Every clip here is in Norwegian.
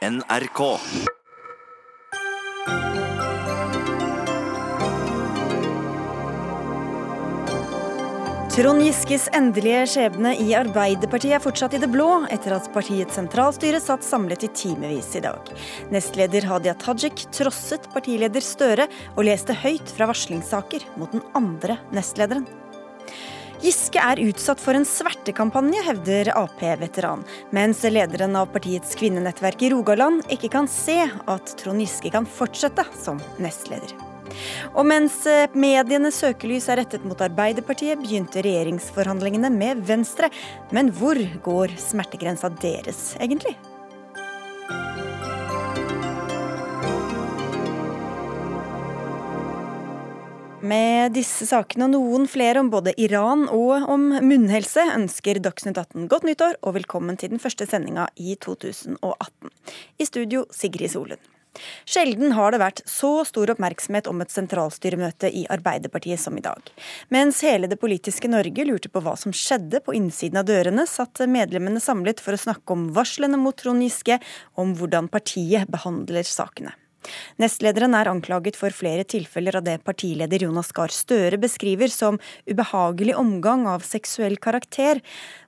NRK. Trond Giskes endelige skjebne i Arbeiderpartiet er fortsatt i det blå, etter at partiets sentralstyre satt samlet i timevis i dag. Nestleder Hadia Tajik trosset partileder Støre og leste høyt fra varslingssaker mot den andre nestlederen. Giske er utsatt for en svertekampanje, hevder Ap-veteran, mens lederen av partiets kvinnenettverk i Rogaland ikke kan se at Trond Giske kan fortsette som nestleder. Og mens eh, medienes søkelys er rettet mot Arbeiderpartiet, begynte regjeringsforhandlingene med Venstre. Men hvor går smertegrensa deres, egentlig? Med disse sakene og noen flere om både Iran og om munnhelse ønsker Dagsnytt 18 godt nyttår og velkommen til den første sendinga i 2018. I studio Sigrid Solund. Sjelden har det vært så stor oppmerksomhet om et sentralstyremøte i Arbeiderpartiet som i dag. Mens hele det politiske Norge lurte på hva som skjedde på innsiden av dørene, satt medlemmene samlet for å snakke om varslene mot Trond Giske, om hvordan partiet behandler sakene. Nestlederen er anklaget for flere tilfeller av det partileder Jonas Gahr Støre beskriver som ubehagelig omgang av seksuell karakter.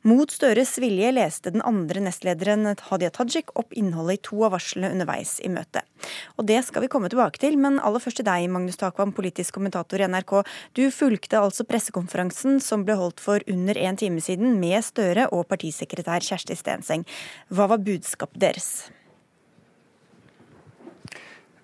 Mot Støres vilje leste den andre nestlederen Hadia Tajik opp innholdet i to av varslene underveis i møtet. Og Det skal vi komme tilbake til, men aller først til deg, Magnus Takvam, politisk kommentator i NRK. Du fulgte altså pressekonferansen som ble holdt for under en time siden med Støre og partisekretær Kjersti Stenseng. Hva var budskapet deres?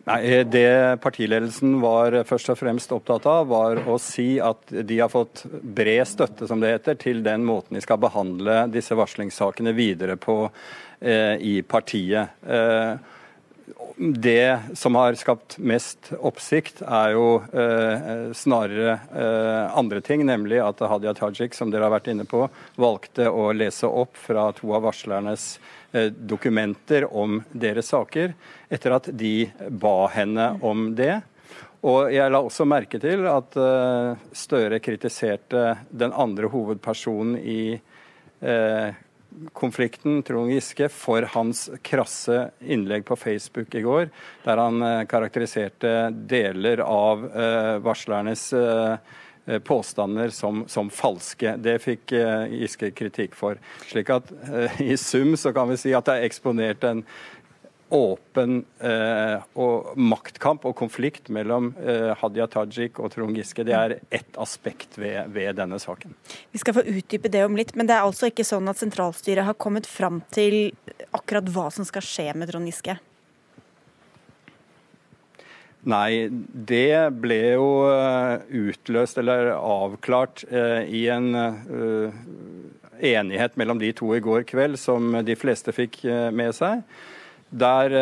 Nei, Det partiledelsen var først og fremst opptatt av, var å si at de har fått bred støtte, som det heter, til den måten de skal behandle disse varslingssakene videre på eh, i partiet. Eh, det som har skapt mest oppsikt, er jo eh, snarere eh, andre ting, nemlig at Hadia Tajik, som dere har vært inne på, valgte å lese opp fra to av varslernes dokumenter om deres saker, etter at de ba henne om det. Og jeg la også merke til at eh, Støre kritiserte den andre hovedpersonen i eh, konflikten, Trond Giske, for hans krasse innlegg på Facebook i går, der han karakteriserte deler av varslernes Eh, påstander som, som, falske. Det fikk uh, Giske kritikk for. Slik at uh, i sum så kan vi si at det er eksponert en åpen eh, og maktkamp og konflikt mellom Hadia Tajik og Trond Giske. Det er ett aspekt ved, ved, denne saken. Vi skal få utdype det om litt, men det er altså ikke sånn at sentralstyret har kommet fram til akkurat hva som skal skje med Trond Giske? Nei, det ble jo eh, utløst eller avklart eh, i en eh, enighet mellom de to i går kveld, som de fleste fikk med seg. Der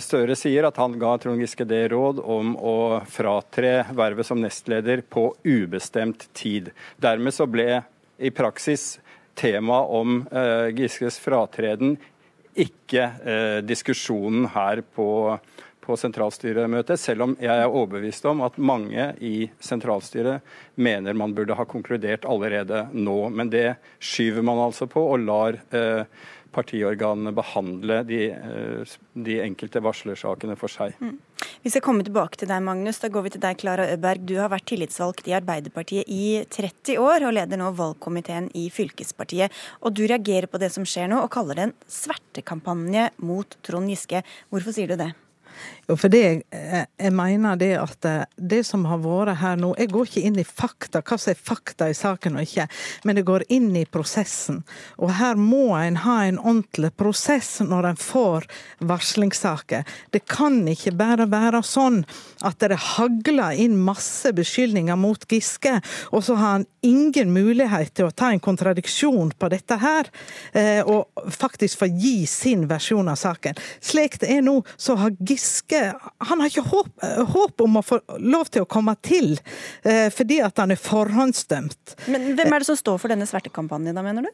Støre sier at han ga Trond Giske det råd om å fratre vervet som nestleder på ubestemt tid. Dermed så ble i praksis temaet om Giskes fratreden ikke diskusjonen her på på sentralstyremøtet, selv om jeg er overbevist om at mange i sentralstyret mener man burde ha konkludert allerede nå. Men det skyver man altså på, og lar eh, partiorganene behandle de, eh, de, enkelte varslersakene for seg. Mm. Vi skal komme tilbake til deg, Magnus. Da går vi til deg, Klara Øberg. Du har vært tillitsvalgt i Arbeiderpartiet i 30 år, og leder nå valgkomiteen i fylkespartiet. Og du reagerer på det som skjer nå, og kaller det en svertekampanje mot Trond Giske. Hvorfor sier du det? Jo, for det, eh, jeg mener det at eh, det som har vært her nå Jeg går ikke inn i fakta, hva som er fakta i saken og ikke, men det går inn i prosessen. Og her må en ha en ordentlig prosess når en får varslingssaker. Det kan ikke bare være sånn at det hagler inn masse beskyldninger mot Giske, og så har han ingen mulighet til å ta en kontradiksjon på dette her, eh, og faktisk få gi sin versjon av saken. Slik det er nå, så har Giske Han har ikke håp, håp, om å få lov til å komme til, eh, fordi at han er forhåndsdømt. Men hvem er det som står for denne svertekampanjen, da, mener du?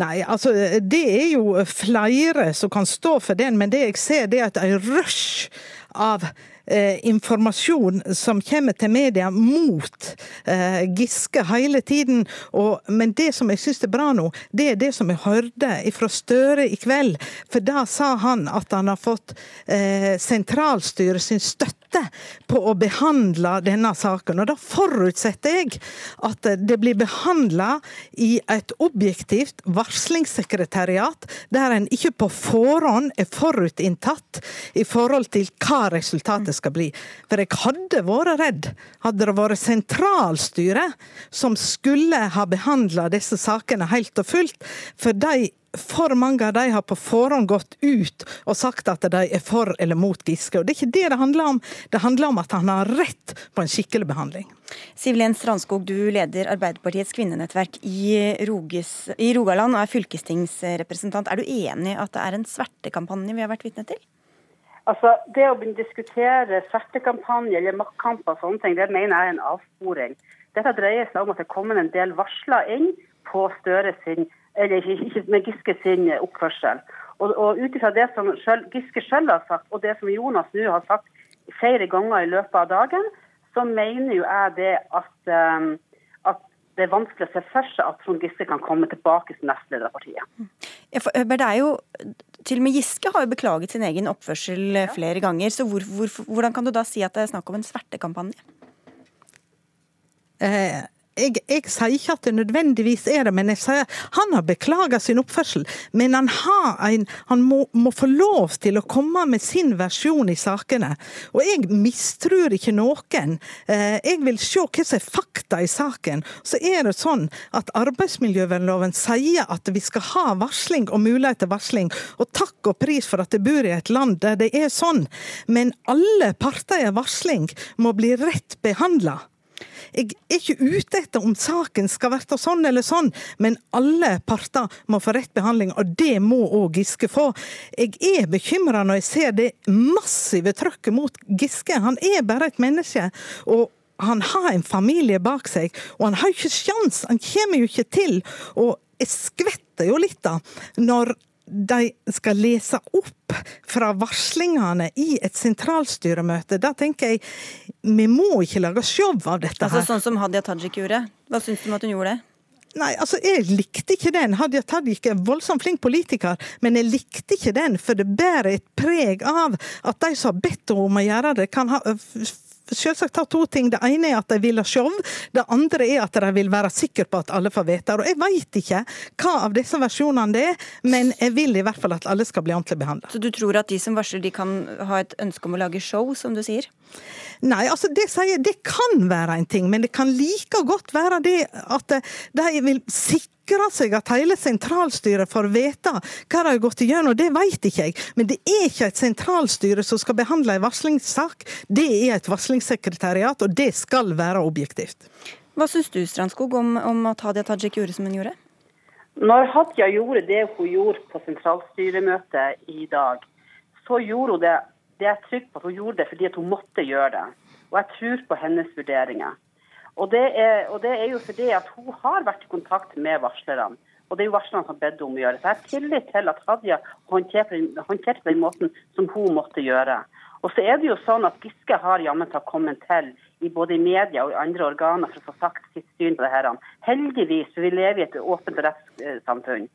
Nei, altså det er jo flere som kan stå for den, men det jeg ser det er et en rush av eh, informasjon som kommer til media mot eh, Giske hele tiden. Og, men det som jeg syns er bra nå, det er det som jeg hørte fra Støre i kveld. For da sa han at han har fått eh, sentralstyret sin støtte på å behandle denne saken. Og da forutsetter jeg at det blir behandla i et objektivt varslingssekretariat, der en ikke på forhånd er forutinntatt i forhold til hva resultatet skal bli. For jeg hadde vært redd, hadde det vært sentralstyret som skulle ha behandla disse sakene helt og fullt, for de for mange av dem har på forhånd gått ut og sagt at de er for eller mot Giske. Og Det er ikke det det handler om. Det handler om at han har rett på en skikkelig behandling. Siv Len Strandskog, du leder Arbeiderpartiets kvinnenettverk i, Roges, i Rogaland og er fylkestingsrepresentant. Er du enig i at det er en svertekampanje vi har vært vitne til? Altså, Det å diskutere svertekampanje eller maktkamper og sånne ting, det mener jeg er en avsporing. Dette dreier seg om at det kommer en del varsler inn på Støre sin eller ikke med Giske sin oppførsel. Og, og ut ifra det som selv, Giske selv har sagt, og det som Jonas nå har sagt flere ganger i løpet av dagen, så mener jo jeg det at, um, at det er vanskelig å se for seg at Trond Giske kan komme tilbake som nestleder av partiet. Ja, for, det er jo, Til og med Giske har jo beklaget sin egen oppførsel ja. flere ganger. så hvor, hvor, Hvordan kan du da si at det er snakk om en svertekampanje? Eh, jeg, jeg, sier ikke at det nødvendigvis er det, men jeg sier han har beklaga sin oppførsel. Men han, en, han må, må, få lov til å komme med sin versjon i sakene. Og jeg mistror ikke noen. Eh, jeg vil se hva som er fakta i saken. Så er det sånn at arbeidsmiljøvernloven sier at vi skal ha varsling og mulighet til varsling. Og takk og pris for at jeg bor i et land der det er sånn. Men alle parter i varsling må bli rett behandla. Jeg er ikke ute etter om saken skal være sånn eller sånn, men alle parter må få rett behandling, og det må òg Giske få. Jeg er bekymra når jeg ser det massive trøkket mot Giske. Han er bare et menneske. og han har en familie bak seg, og han har ikke sjans, han kommer jo ikke til. Og jeg skvetter jo litt da, når de skal lese opp fra varslingene i et sentralstyremøte. Da tenker jeg vi må ikke lage show av dette. her. Altså Sånn som Hadia Tajik gjorde? Hva syns du om at hun gjorde det? Nei, altså Jeg likte ikke den. Hadia Tajik er en voldsomt flink politiker, men jeg likte ikke den, for det bærer et preg av at de som har bedt henne om å gjøre det, kan ha selvsagt ta to ting. Det ene er at de vil ha show. Det andre er at de vil være sikre på at alle får vite Og Jeg vet ikke hva av disse versjonene det er, men jeg vil i hvert fall at alle skal bli ordentlig behandla. Så du tror at de som varsler, de kan ha et ønske om å lage show, som du sier? Nei, altså det sier det kan være en ting, men det kan like godt være det at de vil sikre sikre seg at hele sentralstyret får vite hva de har gått igjennom, det vet ikke jeg. Men det er ikke et sentralstyre som skal behandle en varslingssak. Det er et varslingssekretariat, og det skal være objektivt. Hva syns du Strandskog, om, om at Hadia Tajik gjorde som hun gjorde? Når Hadia gjorde det hun gjorde på sentralstyremøtet i dag, så gjorde hun det det er jeg trygg på at hun gjorde det fordi hun måtte gjøre det. Og jeg tror på hennes vurderinger. Og det, er, og det er jo fordi at hun har vært i kontakt med varslerne. Og det er jo varslerne som bedde om å gjøre. Så jeg har tillit til at Hadia håndterte den måten som hun måtte gjøre. Og så er det jo sånn at Giske har jammen kommet til i både i media og i andre organer for å få sagt sitt syn på det her. Heldigvis, for vi lever i et åpent rettssamfunn.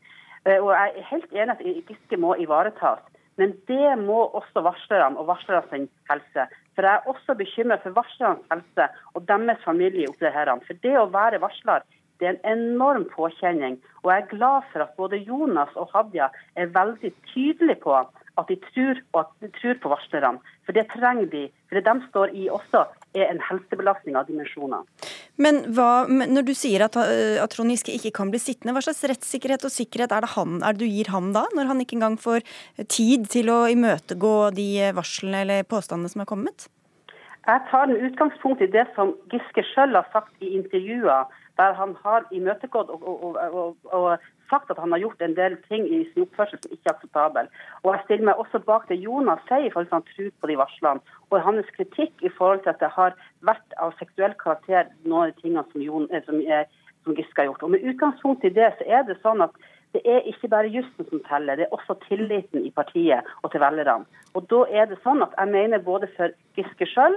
Eh, og jeg er helt enig at Giske må ivaretas. Men det må også varslerne og varslerne helse. For jeg er også bekymret for varslernes helse og deres familie oppi her. For det å være varsler det er en enorm påkjenning. Og jeg er glad for at både Jonas og Hadia er veldig tydelige på at de tror, at de tror på varslerne. For det trenger de. For det de står i også, er en helsebelastning av dimensjoner. Men hva, når du sier at, eh, at Trond Giske ikke kan bli sittende, hva slags rettssikkerhet og sikkerhet er det, han, er det du gir ham da? Når han ikke engang får tid til å imøtegå de varslene eller påstandene som er kommet? Jeg tar en utgangspunkt i det som Giske sjøl har sagt i intervjuer, der han har imøtegått og, og, og, og, sagt at han har gjort en del ting i sin oppførsel som ikke er akseptabel. Og Jeg stiller meg også bak det Jonas sier i forhold han tror på de varslene, og hans kritikk i forhold til at det har vært av seksuell karakter noen av de tingene som, Jon, eh, som, er, som Giske har gjort. Og Med utgangspunkt i det så er det sånn at det er ikke bare jussen som teller, det er også tilliten i partiet og til velgerne. Og da er det sånn at jeg mener både for Giske sjøl,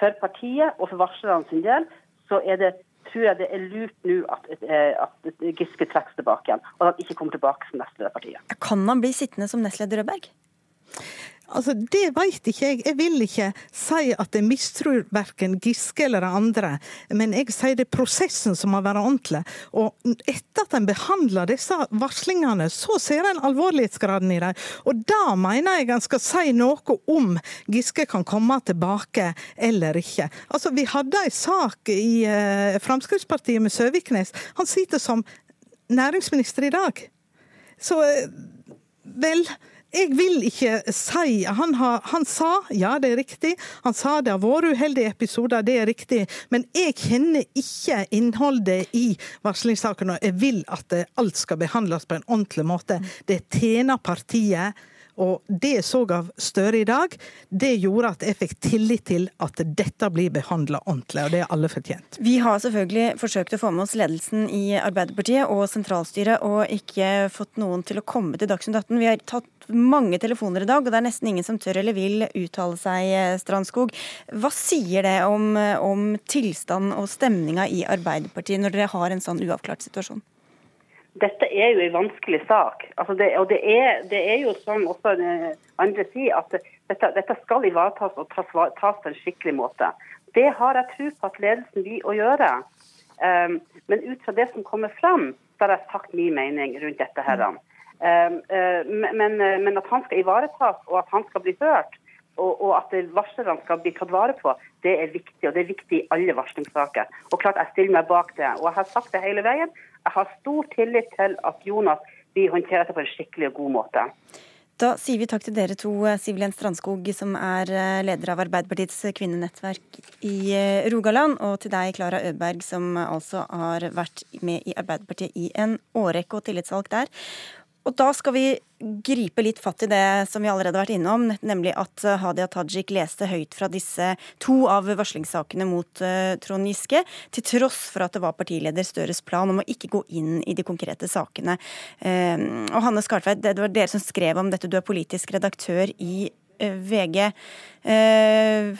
for partiet og for varslerne sin del, så er det tror jeg det er lurt nå at, eh, at Giske trekkes tilbake igjen, og at han ikke kommer tilbake som nestleder av partiet. Kan han bli sittende som nestleder Rødberg? Altså, Det veit ikke jeg. Jeg vil ikke si at jeg mistror verken Giske eller andre, men jeg sier det er prosessen som må være ordentlig. Og etter at en behandler disse varslingene, så ser en alvorlighetsgraden i dem. Og da mener jeg en skal si noe om Giske kan komme tilbake eller ikke. Altså, Vi hadde en sak i uh, Fremskrittspartiet med Søviknes. Han sitter som næringsminister i dag. Så uh, vel jeg vil ikke si han, har, han, sa, ja det er riktig, han sa det har vært uheldige episoder, det er riktig. Men jeg kjenner ikke innholdet i varslingssaken, og jeg vil at alt skal behandles på en ordentlig måte. Det tjener partiet og det jeg så av Støre i dag, det gjorde at jeg fikk tillit til at dette blir behandla ordentlig, og det er alle fortjent. Vi har selvfølgelig forsøkt å få med oss ledelsen i Arbeiderpartiet og sentralstyret, og ikke fått noen til å komme til Dagsnytt 18. Vi har tatt mange telefoner i dag, og det er nesten ingen som tør eller vil uttale seg, Strandskog. Hva sier det om, om tilstand og stemninga i Arbeiderpartiet når dere har en sånn uavklart situasjon? Dette er jo en vanskelig sak. Altså det, og det er, det er, jo som også andre sier, at dette, dette skal ivaretas og tas, tas, på en skikkelig måte. Det har jeg tro på at ledelsen vil å gjøre. Um, men ut fra det som kommer fram, så har jeg sagt min mening rundt dette. her. Um, uh, men, men, at han skal ivaretas, og at han skal bli hørt, og, og at varslerne skal bli tatt vare på, det er viktig. Og det er viktig i alle varslingssaker. Og klart jeg stiller meg bak det. Og jeg har sagt det hele veien. Jeg har stor tillit til at Jonas vil håndtere det på en skikkelig og god måte. Da sier vi takk til dere to, Siv-Len Strandskog, som er eh, leder av Arbeiderpartiets kvinnenettverk i eh, Rogaland, og til deg, Klara Øberg, som altså har vært med i Arbeiderpartiet i en årrekke og tillitsvalgt der. Og da skal vi gripe litt fatt i det som vi allerede har vært innom, nemlig at eh, Hadia Tajik leste høyt fra disse to av varslingssakene mot uh, Trond Giske, til tross for at det var partileder Støres plan om å ikke gå inn i de konkrete sakene. Uh, og Hanne Skartveit, det var dere som skrev om dette, du er politisk redaktør i Eh, VG Uh,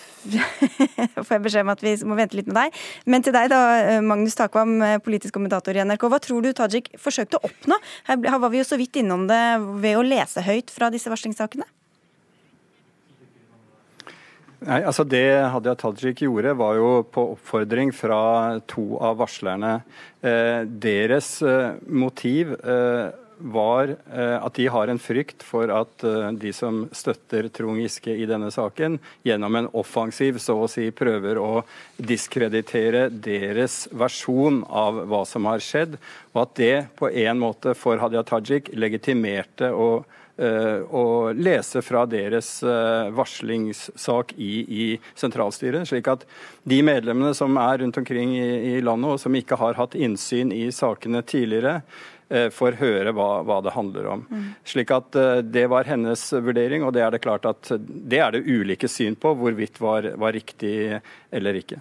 får jeg beskjed om at vi må vente litt med deg. Men til deg, da, eh, Magnus Takvam, politisk kommentator i NRK. Hva tror du Tajik forsøkte å oppnå? Her var vi jo så vidt innom det ved å lese høyt fra disse varslingssakene. Nei, altså Det Hadia Tajik gjorde, var jo på oppfordring fra to av varslerne. Eh, deres eh, motiv eh, var eh, at de har en frykt for at eh, de som støtter Trond Giske i denne saken, gjennom en offensiv så å si prøver å diskreditere deres versjon av hva som har skjedd, og at det på en måte for Hadia Tajik legitimerte å å eh, lese fra deres varslingssak i, i, sentralstyret. slik at de medlemmene som er rundt omkring i, i landet og som ikke har hatt innsyn i sakene tidligere, får høre hva, hva, det handler om. Mm. Slik at eh, Det var hennes vurdering, og det er det klart at det er det ulike syn på hvorvidt var, var riktig eller ikke.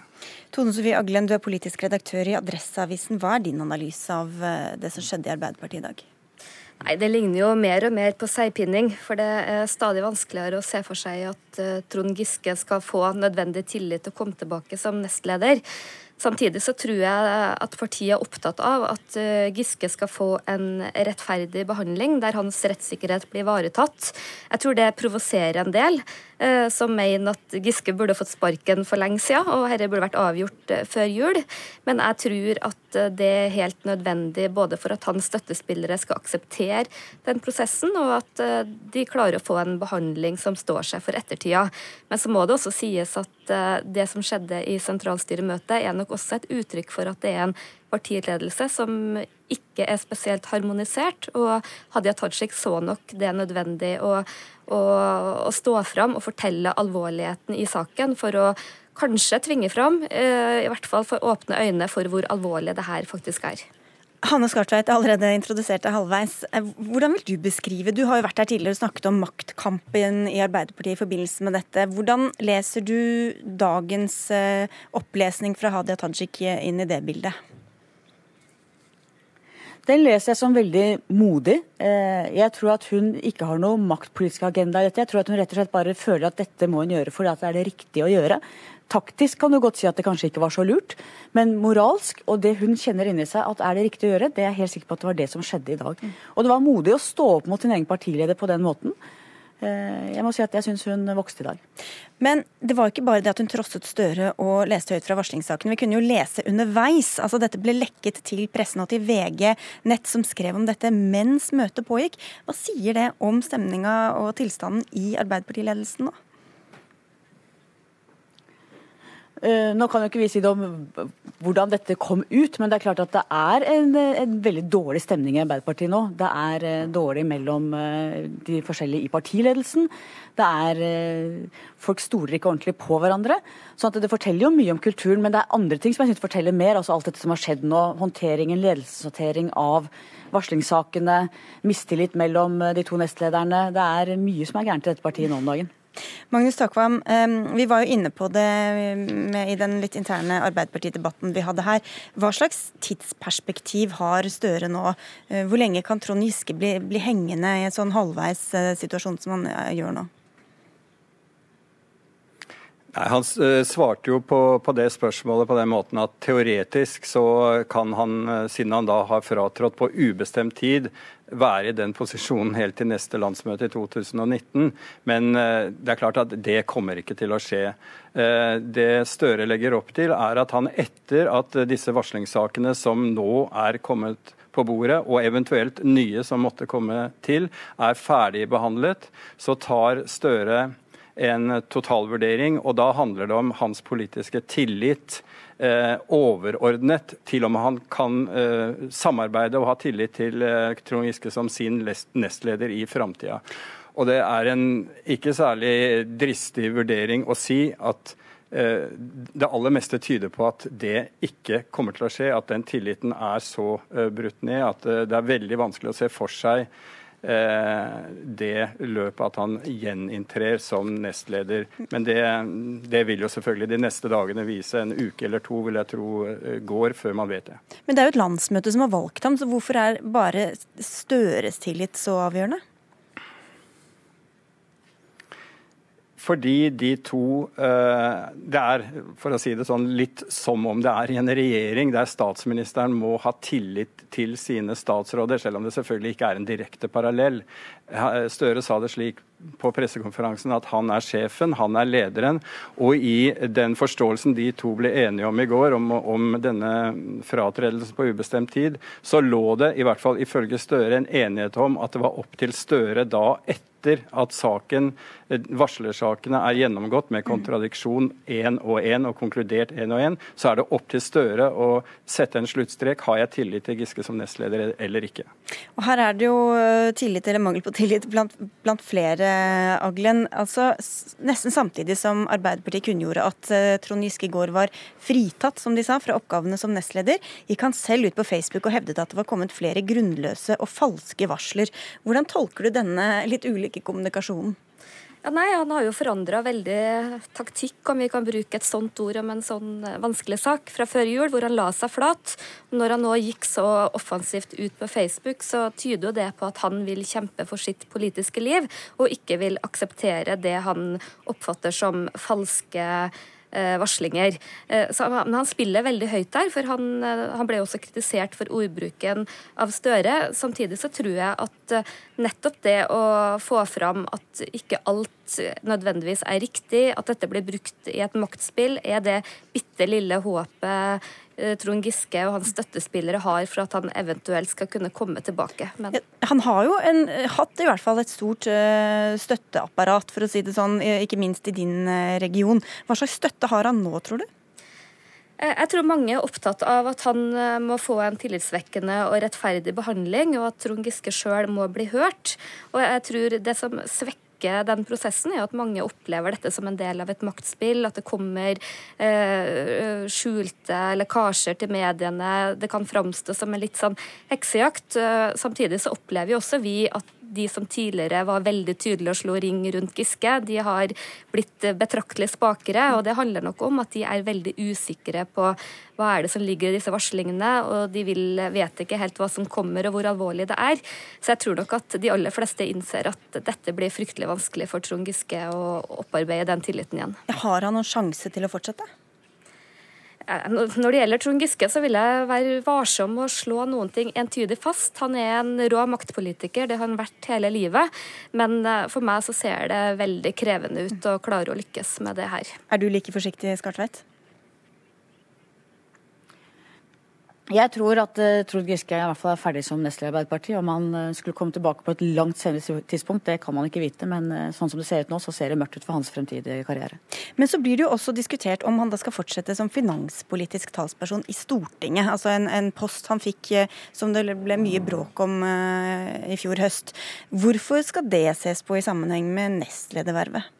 Tone Sofie Aglen, du er politisk redaktør i Adresseavisen. Hva er din analyse av eh, det som skjedde i Arbeiderpartiet i dag? Nei, Det ligner jo mer og mer på seigpinning. For det er stadig vanskeligere å se for seg at Trond Giske skal få nødvendig tillit til å komme tilbake som nestleder. Samtidig så tror jeg at partiet er opptatt av at eh, Giske skal få en rettferdig behandling, der hans rettssikkerhet blir ivaretatt. Jeg tror det provoserer en del. Eh, som mener at Giske burde fått sparken for lenge siden, og dette burde vært avgjort eh, før jul. Men jeg tror at eh, det er helt nødvendig både for at hans støttespillere skal akseptere den prosessen, og at de klarer å få en behandling som står seg for ettertida. Men så må det også sies at det som skjedde i sentralstyremøtet, er nok også et uttrykk for at det er en partiledelse som ikke er spesielt harmonisert. Og Hadia Tajik så nok det er nødvendig å, å, å stå fram og fortelle alvorligheten i saken for å kanskje tvinge fram, eh, i hvert fall for åpne øyne for hvor alvorlig det her faktisk er. Hanne Skartveit, allerede introdusert deg halvveis. Eh, hvordan vil du beskrive Du har jo vært her tidligere og snakket om maktkampen i Arbeiderpartiet i forbindelse med dette. Hvordan leser du dagens eh, opplesning fra Hadia Tajik inn i det bildet? Den leser jeg som veldig modig. Eh, jeg tror at hun ikke har noe maktpolitisk agenda i dette. Jeg tror at hun rett og slett bare føler at dette må hun gjøre fordi det er det riktige å gjøre. Taktisk kan du godt si at det kanskje ikke var så lurt, men moralsk, og det hun kjenner inni seg at er det riktig å gjøre, det er jeg helt sikker på at det var det som skjedde i dag. Og det var modig å stå opp mot sin egen partileder på den måten. Eh, jeg må si at jeg syns hun vokste i dag. Men det var ikke bare det at hun trosset Støre og leste høyt fra varslingssaken. Vi kunne jo lese underveis. Altså Dette ble lekket til pressen og til VG Nett, som skrev om dette mens møtet pågikk. Hva sier det om stemninga og tilstanden i Arbeiderpartiledelsen nå? Eh, nå kan jo ikke vi si det om hvordan dette kom ut, men det er klart at det er en, en veldig dårlig stemning i Arbeiderpartiet nå. Det er dårlig mellom de forskjellige i partiledelsen. Det er Folk stoler ikke ordentlig på hverandre. Så det forteller jo mye om kulturen, men det er andre ting som jeg synes forteller mer. altså Alt dette som har skjedd nå. Håndteringen, ledelseshåndtering av varslingssakene, mistillit mellom de to nestlederne. Det er mye som er gærent i dette partiet nå om dagen. Magnus Takvam, vi var jo inne på det i den litt interne Arbeiderpartidebatten vi hadde her. Hva slags tidsperspektiv har Støre nå? Eh, hvor lenge kan Trond Giske bli, bli hengende i en sånn halvveis eh, situasjon som han eh, gjør nå? Nei, Han svarte jo på, på, det spørsmålet på den måten at teoretisk så kan han, siden han da har fratrådt på ubestemt tid, være i den posisjonen helt til neste landsmøte i 2019. Men eh, det er klart at det kommer ikke til å skje. Eh, det Støre legger opp til, er at han etter at disse varslingssakene som nå er kommet på bordet, og eventuelt nye som måtte komme til, er ferdigbehandlet, så tar Støre en totalvurdering, og da handler det om hans politiske tillit overordnet til og med han kan eh, samarbeide og ha tillit til eh, Trond Giske som sin nestleder i framtida. Og det er en ikke særlig dristig vurdering å si at eh, det aller meste tyder på at det ikke kommer til å skje, at den tilliten er så eh, brutt ned at eh, det er veldig vanskelig å se for seg Eh, det løpet at han gjeninntrer som nestleder. Men det, det, vil jo selvfølgelig de neste dagene vise. En uke eller to vil jeg tro eh, går før man vet det. Men det er jo et landsmøte som har valgt ham, så hvorfor er bare Støres tillit så avgjørende? Fordi de to eh, Det er for å si det sånn, litt som om det er i en regjering der statsministeren må ha tillit til sine statsråder, selv om det selvfølgelig ikke er en direkte parallell. Støre sa det slik på pressekonferansen at han er sjefen, han er lederen. Og i den forståelsen de to ble enige om i går, om, om denne fratredelsen på ubestemt tid, så lå det, i hvert fall ifølge Støre, en enighet om at det var opp til Støre da etter etter at saken, eh, varslersakene er gjennomgått med kontradiksjon én og én og konkludert én og én, så er det opp til Støre å sette en sluttstrek. Har jeg tillit til Giske som nestleder eller ikke? Og Her er det jo eh, tillit eller mangel på tillit blant, blant flere, Aglen. Altså, nesten samtidig som Arbeiderpartiet kunngjorde at uh, Trond Giske i går var fritatt, som de sa, fra oppgavene som nestleder, gikk han selv ut på Facebook og hevdet at det var kommet flere grunnløse og falske varsler. Hvordan tolker du denne litt ulike ikke kommunikasjonen? Ja, nei, Han har jo forandra veldig taktikk, om vi kan bruke et sånt ord om en sånn eh, vanskelig sak, fra før jul, hvor han la seg flat. Når han nå gikk så offensivt ut på Facebook, så tyder jo det på at han vil kjempe for sitt politiske liv, og ikke vil akseptere det han oppfatter som falske Eh, varslinger. Eh, så han spiller veldig høyt der, for han, han, ble også kritisert for ordbruken av Støre. Samtidig så tror jeg at nettopp det å få fram at ikke alt nødvendigvis er riktig, at dette blir brukt i et maktspill, er det bitte lille håpet Eh, Trond Giske og hans støttespillere har for at han eventuelt skal kunne komme tilbake. Men... Han har jo en, hatt i hvert fall et stort uh, støtteapparat, for å si det sånn, ikke minst i din region. Hva slags støtte har han nå, tror du? Jeg tror mange er opptatt av at han må få en tillitsvekkende og rettferdig behandling, og at Trond Giske sjøl må bli hørt. Og jeg tror det som svekker den prosessen, er at mange opplever dette som en del av et maktspill. At det kommer eh, skjulte lekkasjer til mediene. Det kan framstå som en litt sånn heksejakt. Eh, samtidig så opplever jo også vi at de som tidligere var veldig tydelige og slo ring rundt Giske, de har blitt betraktelig spakere. Og det handler nok om at de er veldig usikre på hva er det som ligger i disse varslingene, og de vil, vet ikke helt hva som kommer og hvor alvorlig det er. Så jeg tror nok at de aller fleste innser at dette blir fryktelig vanskelig for Trond Giske å opparbeide den tilliten igjen. Har han noen sjanse til å fortsette? Når det gjelder Trond Giske, så vil jeg være varsom med å slå noen ting entydig fast. Han er en rå maktpolitiker, det har han vært hele livet. Men eh, for meg så ser det veldig krevende ut å klare å lykkes med det her. Er du like forsiktig, Skartveit? Jeg tror at uh, Trond Giske i hvert fall er ferdig som nestleder i Arbeiderpartiet. Om han uh, skulle komme tilbake på et langt senere tidspunkt, det kan man ikke vite. Men uh, sånn som det ser ut nå, så ser det mørkt ut for hans fremtidige karriere. Men så blir det jo også diskutert om han da skal fortsette som finanspolitisk talsperson i Stortinget. Altså en, en post han fikk som det ble mye bråk om i fjor høst. Hvorfor skal det ses på i sammenheng med nestledervervet?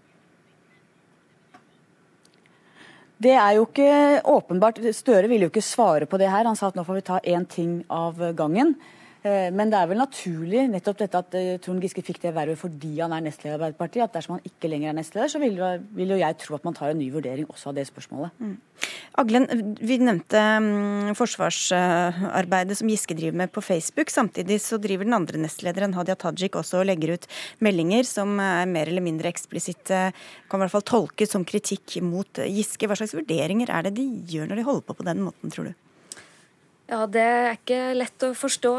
Det er jo ikke åpenbart. Støre ville jo ikke svare på det her. Han sa at nå får vi ta én ting av gangen. Eh, men det er vel naturlig nettopp dette at eh, Trond Giske fikk det vervet fordi han er nestleder i Arbeiderpartiet. At dersom han ikke lenger er nestleder, så vil vil jo, jeg tro at man tar en ny vurdering også av det spørsmålet. Mm. Aglen, vi nevnte um, forsvarsarbeidet som Giske driver med på Facebook. Samtidig så driver den andre nestlederen, Hadia Tajik, også og legger ut meldinger som er mer eller mindre eksplisitte, kan i hvert fall tolkes som kritikk mot Giske. Hva slags vurderinger er det de gjør når de holder på på den måten, tror du? Ja, Det er ikke lett å forstå.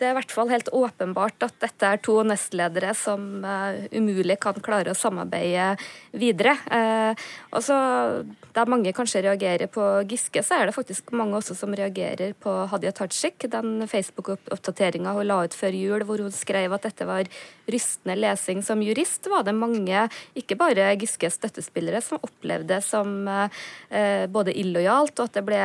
Det er i hvert fall helt åpenbart at dette er to nestledere som uh, umulig kan klare å samarbeide videre. Uh, og så Der mange kanskje reagerer på Giske, så er det faktisk mange også som reagerer på Hadia Tajik. Den Facebook-oppdateringa hun la ut før jul hvor hun skrev at dette var rystende lesing som jurist, var det mange, ikke bare Giskes støttespillere, som opplevde som eh, både illojalt, og at det ble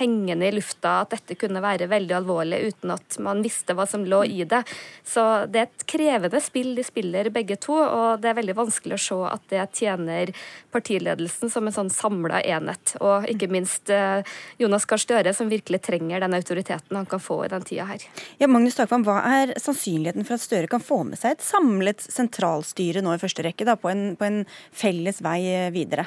hengende i lufta at dette kunne være veldig alvorlig uten at man visste hva som lå i det. Så det er et krevende spill de spiller begge to, og det er veldig vanskelig å se at det tjener partiledelsen som en sånn samla enhet. Og ikke minst eh, Jonas Gahr Støre, som virkelig trenger den autoriteten han kan få i den tida her. Ja, Magnus Takvam, hva er sannsynligheten for at Støre kan få med seg et samlet sentralstyre nå i første rekke, da, på, en, på en felles vei videre?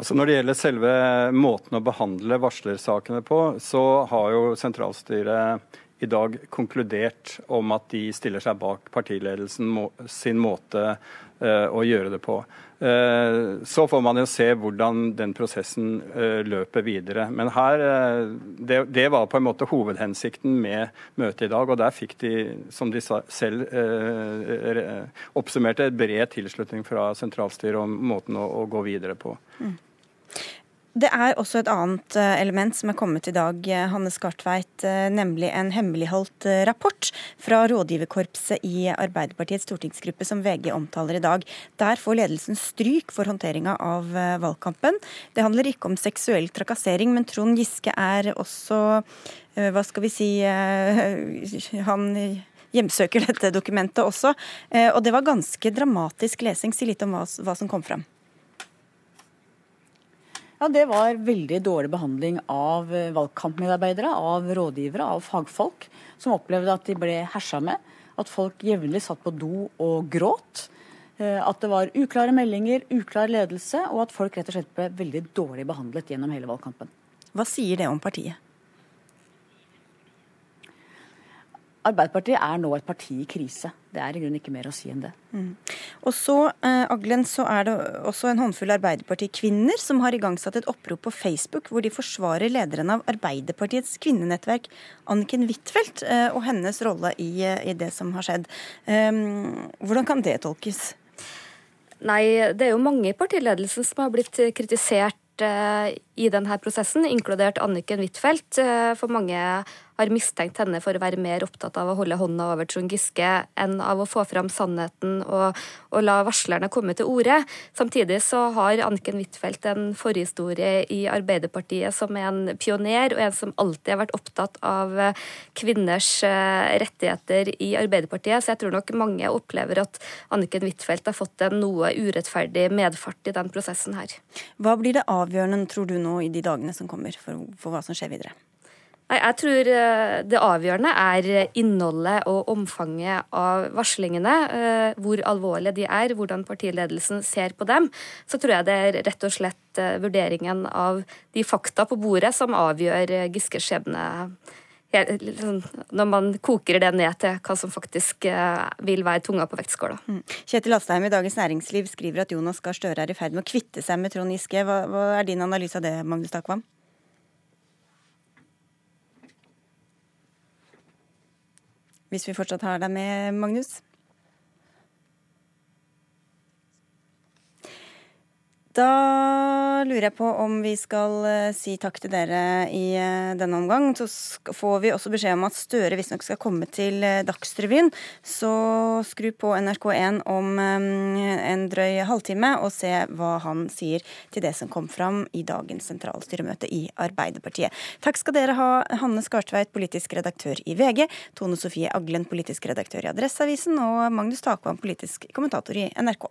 Altså Når det gjelder selve måten å behandle varslersakene på, så har jo sentralstyret i dag konkludert om at de stiller seg bak partiledelsen sin måte uh, å gjøre det på. Uh, så får man jo se hvordan den prosessen uh, løper videre. Men her, det, det, var på en måte hovedhensikten med møtet i dag. Og der fikk de, som de selv oppsummerte, bred tilslutning fra sentralstyret om måten å, å gå videre på. Mm. Det er også et annet eh, element som er kommet i dag, eh, Hanne Skartveit, eh, nemlig en hemmeligholdt rapport fra rådgiverkorpset i Arbeiderpartiets stortingsgruppe som VG omtaler i dag. Der får ledelsen stryk for håndteringa av valgkampen. Det handler ikke om seksuell trakassering, men Trond Giske er også, hva skal vi si, han hjemsøker dette dokumentet også. Og det var ganske dramatisk lesing. Si litt om hva, som kom fram. Ja, Det var veldig dårlig behandling av eh, valgkampmedarbeidere, av rådgivere, av fagfolk, som opplevde at de ble hersa med. At folk jevnlig satt på do og gråt. Eh, at det var uklare meldinger, uklar ledelse, og at folk rett og slett ble veldig dårlig behandlet gjennom hele valgkampen. Hva sier det om partiet? Arbeiderpartiet er nå et parti i krise. Det er i grunnen ikke mer å si enn det. Mm. Og så, eh, Aglen, så er det også en håndfull Arbeiderparti-kvinner som har igangsatt et opprop på Facebook hvor de forsvarer lederen av Arbeiderpartiets kvinnenettverk, Anniken Huitfeldt, eh, og hennes rolle i, eh, i, det som har skjedd. Um, hvordan kan det tolkes? Nei, det er jo mange i partiledelsen som har blitt kritisert i denne prosessen, inkludert Anniken Huitfeldt. For mange har mistenkt henne for å være mer opptatt av å holde hånda over Trond Giske enn av å få fram sannheten og, og la varslerne komme til orde. Samtidig så har Anniken Huitfeldt en forhistorie i Arbeiderpartiet som er en pioner, og en som alltid har vært opptatt av kvinners eh, rettigheter i Arbeiderpartiet. Så jeg tror nok mange opplever at Anniken Huitfeldt har fått en noe urettferdig medfart i den prosessen her. Hva blir det avgjørende, tror du, nå i de dagene som kommer, for, for hva som skjer videre? Nei, Jeg tror eh, det avgjørende er innholdet og omfanget av varslingene. Eh, hvor alvorlige de er, hvordan partiledelsen ser på dem. Så tror jeg det er rett og slett eh, vurderingen av de fakta på bordet som avgjør Giskes skjebne. Sånn, når man koker det ned til hva som faktisk vil være tunga på vektskåla. Mm. Kjetil Astheim i Dagens Næringsliv skriver at Jonas Gahr Støre er i ferd med å kvitte seg med Trond Giske. Hva, hva er din analyse av det, Magnus Takvam? Hvis vi fortsatt har deg med, Magnus? Da lurer jeg på om vi skal eh, si takk til dere i eh, denne omgang. Så får vi også beskjed om at Støre visstnok skal komme til eh, Dagsrevyen. Så skru på NRK1 om en drøy halvtime og se hva han sier til det som kom fram i dagens sentralstyremøte i Arbeiderpartiet. Takk skal dere ha, Hanne Skartveit, politisk redaktør i VG, Tone Sofie Aglen, politisk redaktør i Adresseavisen, og Magnus Takvam, politisk kommentator i NRK.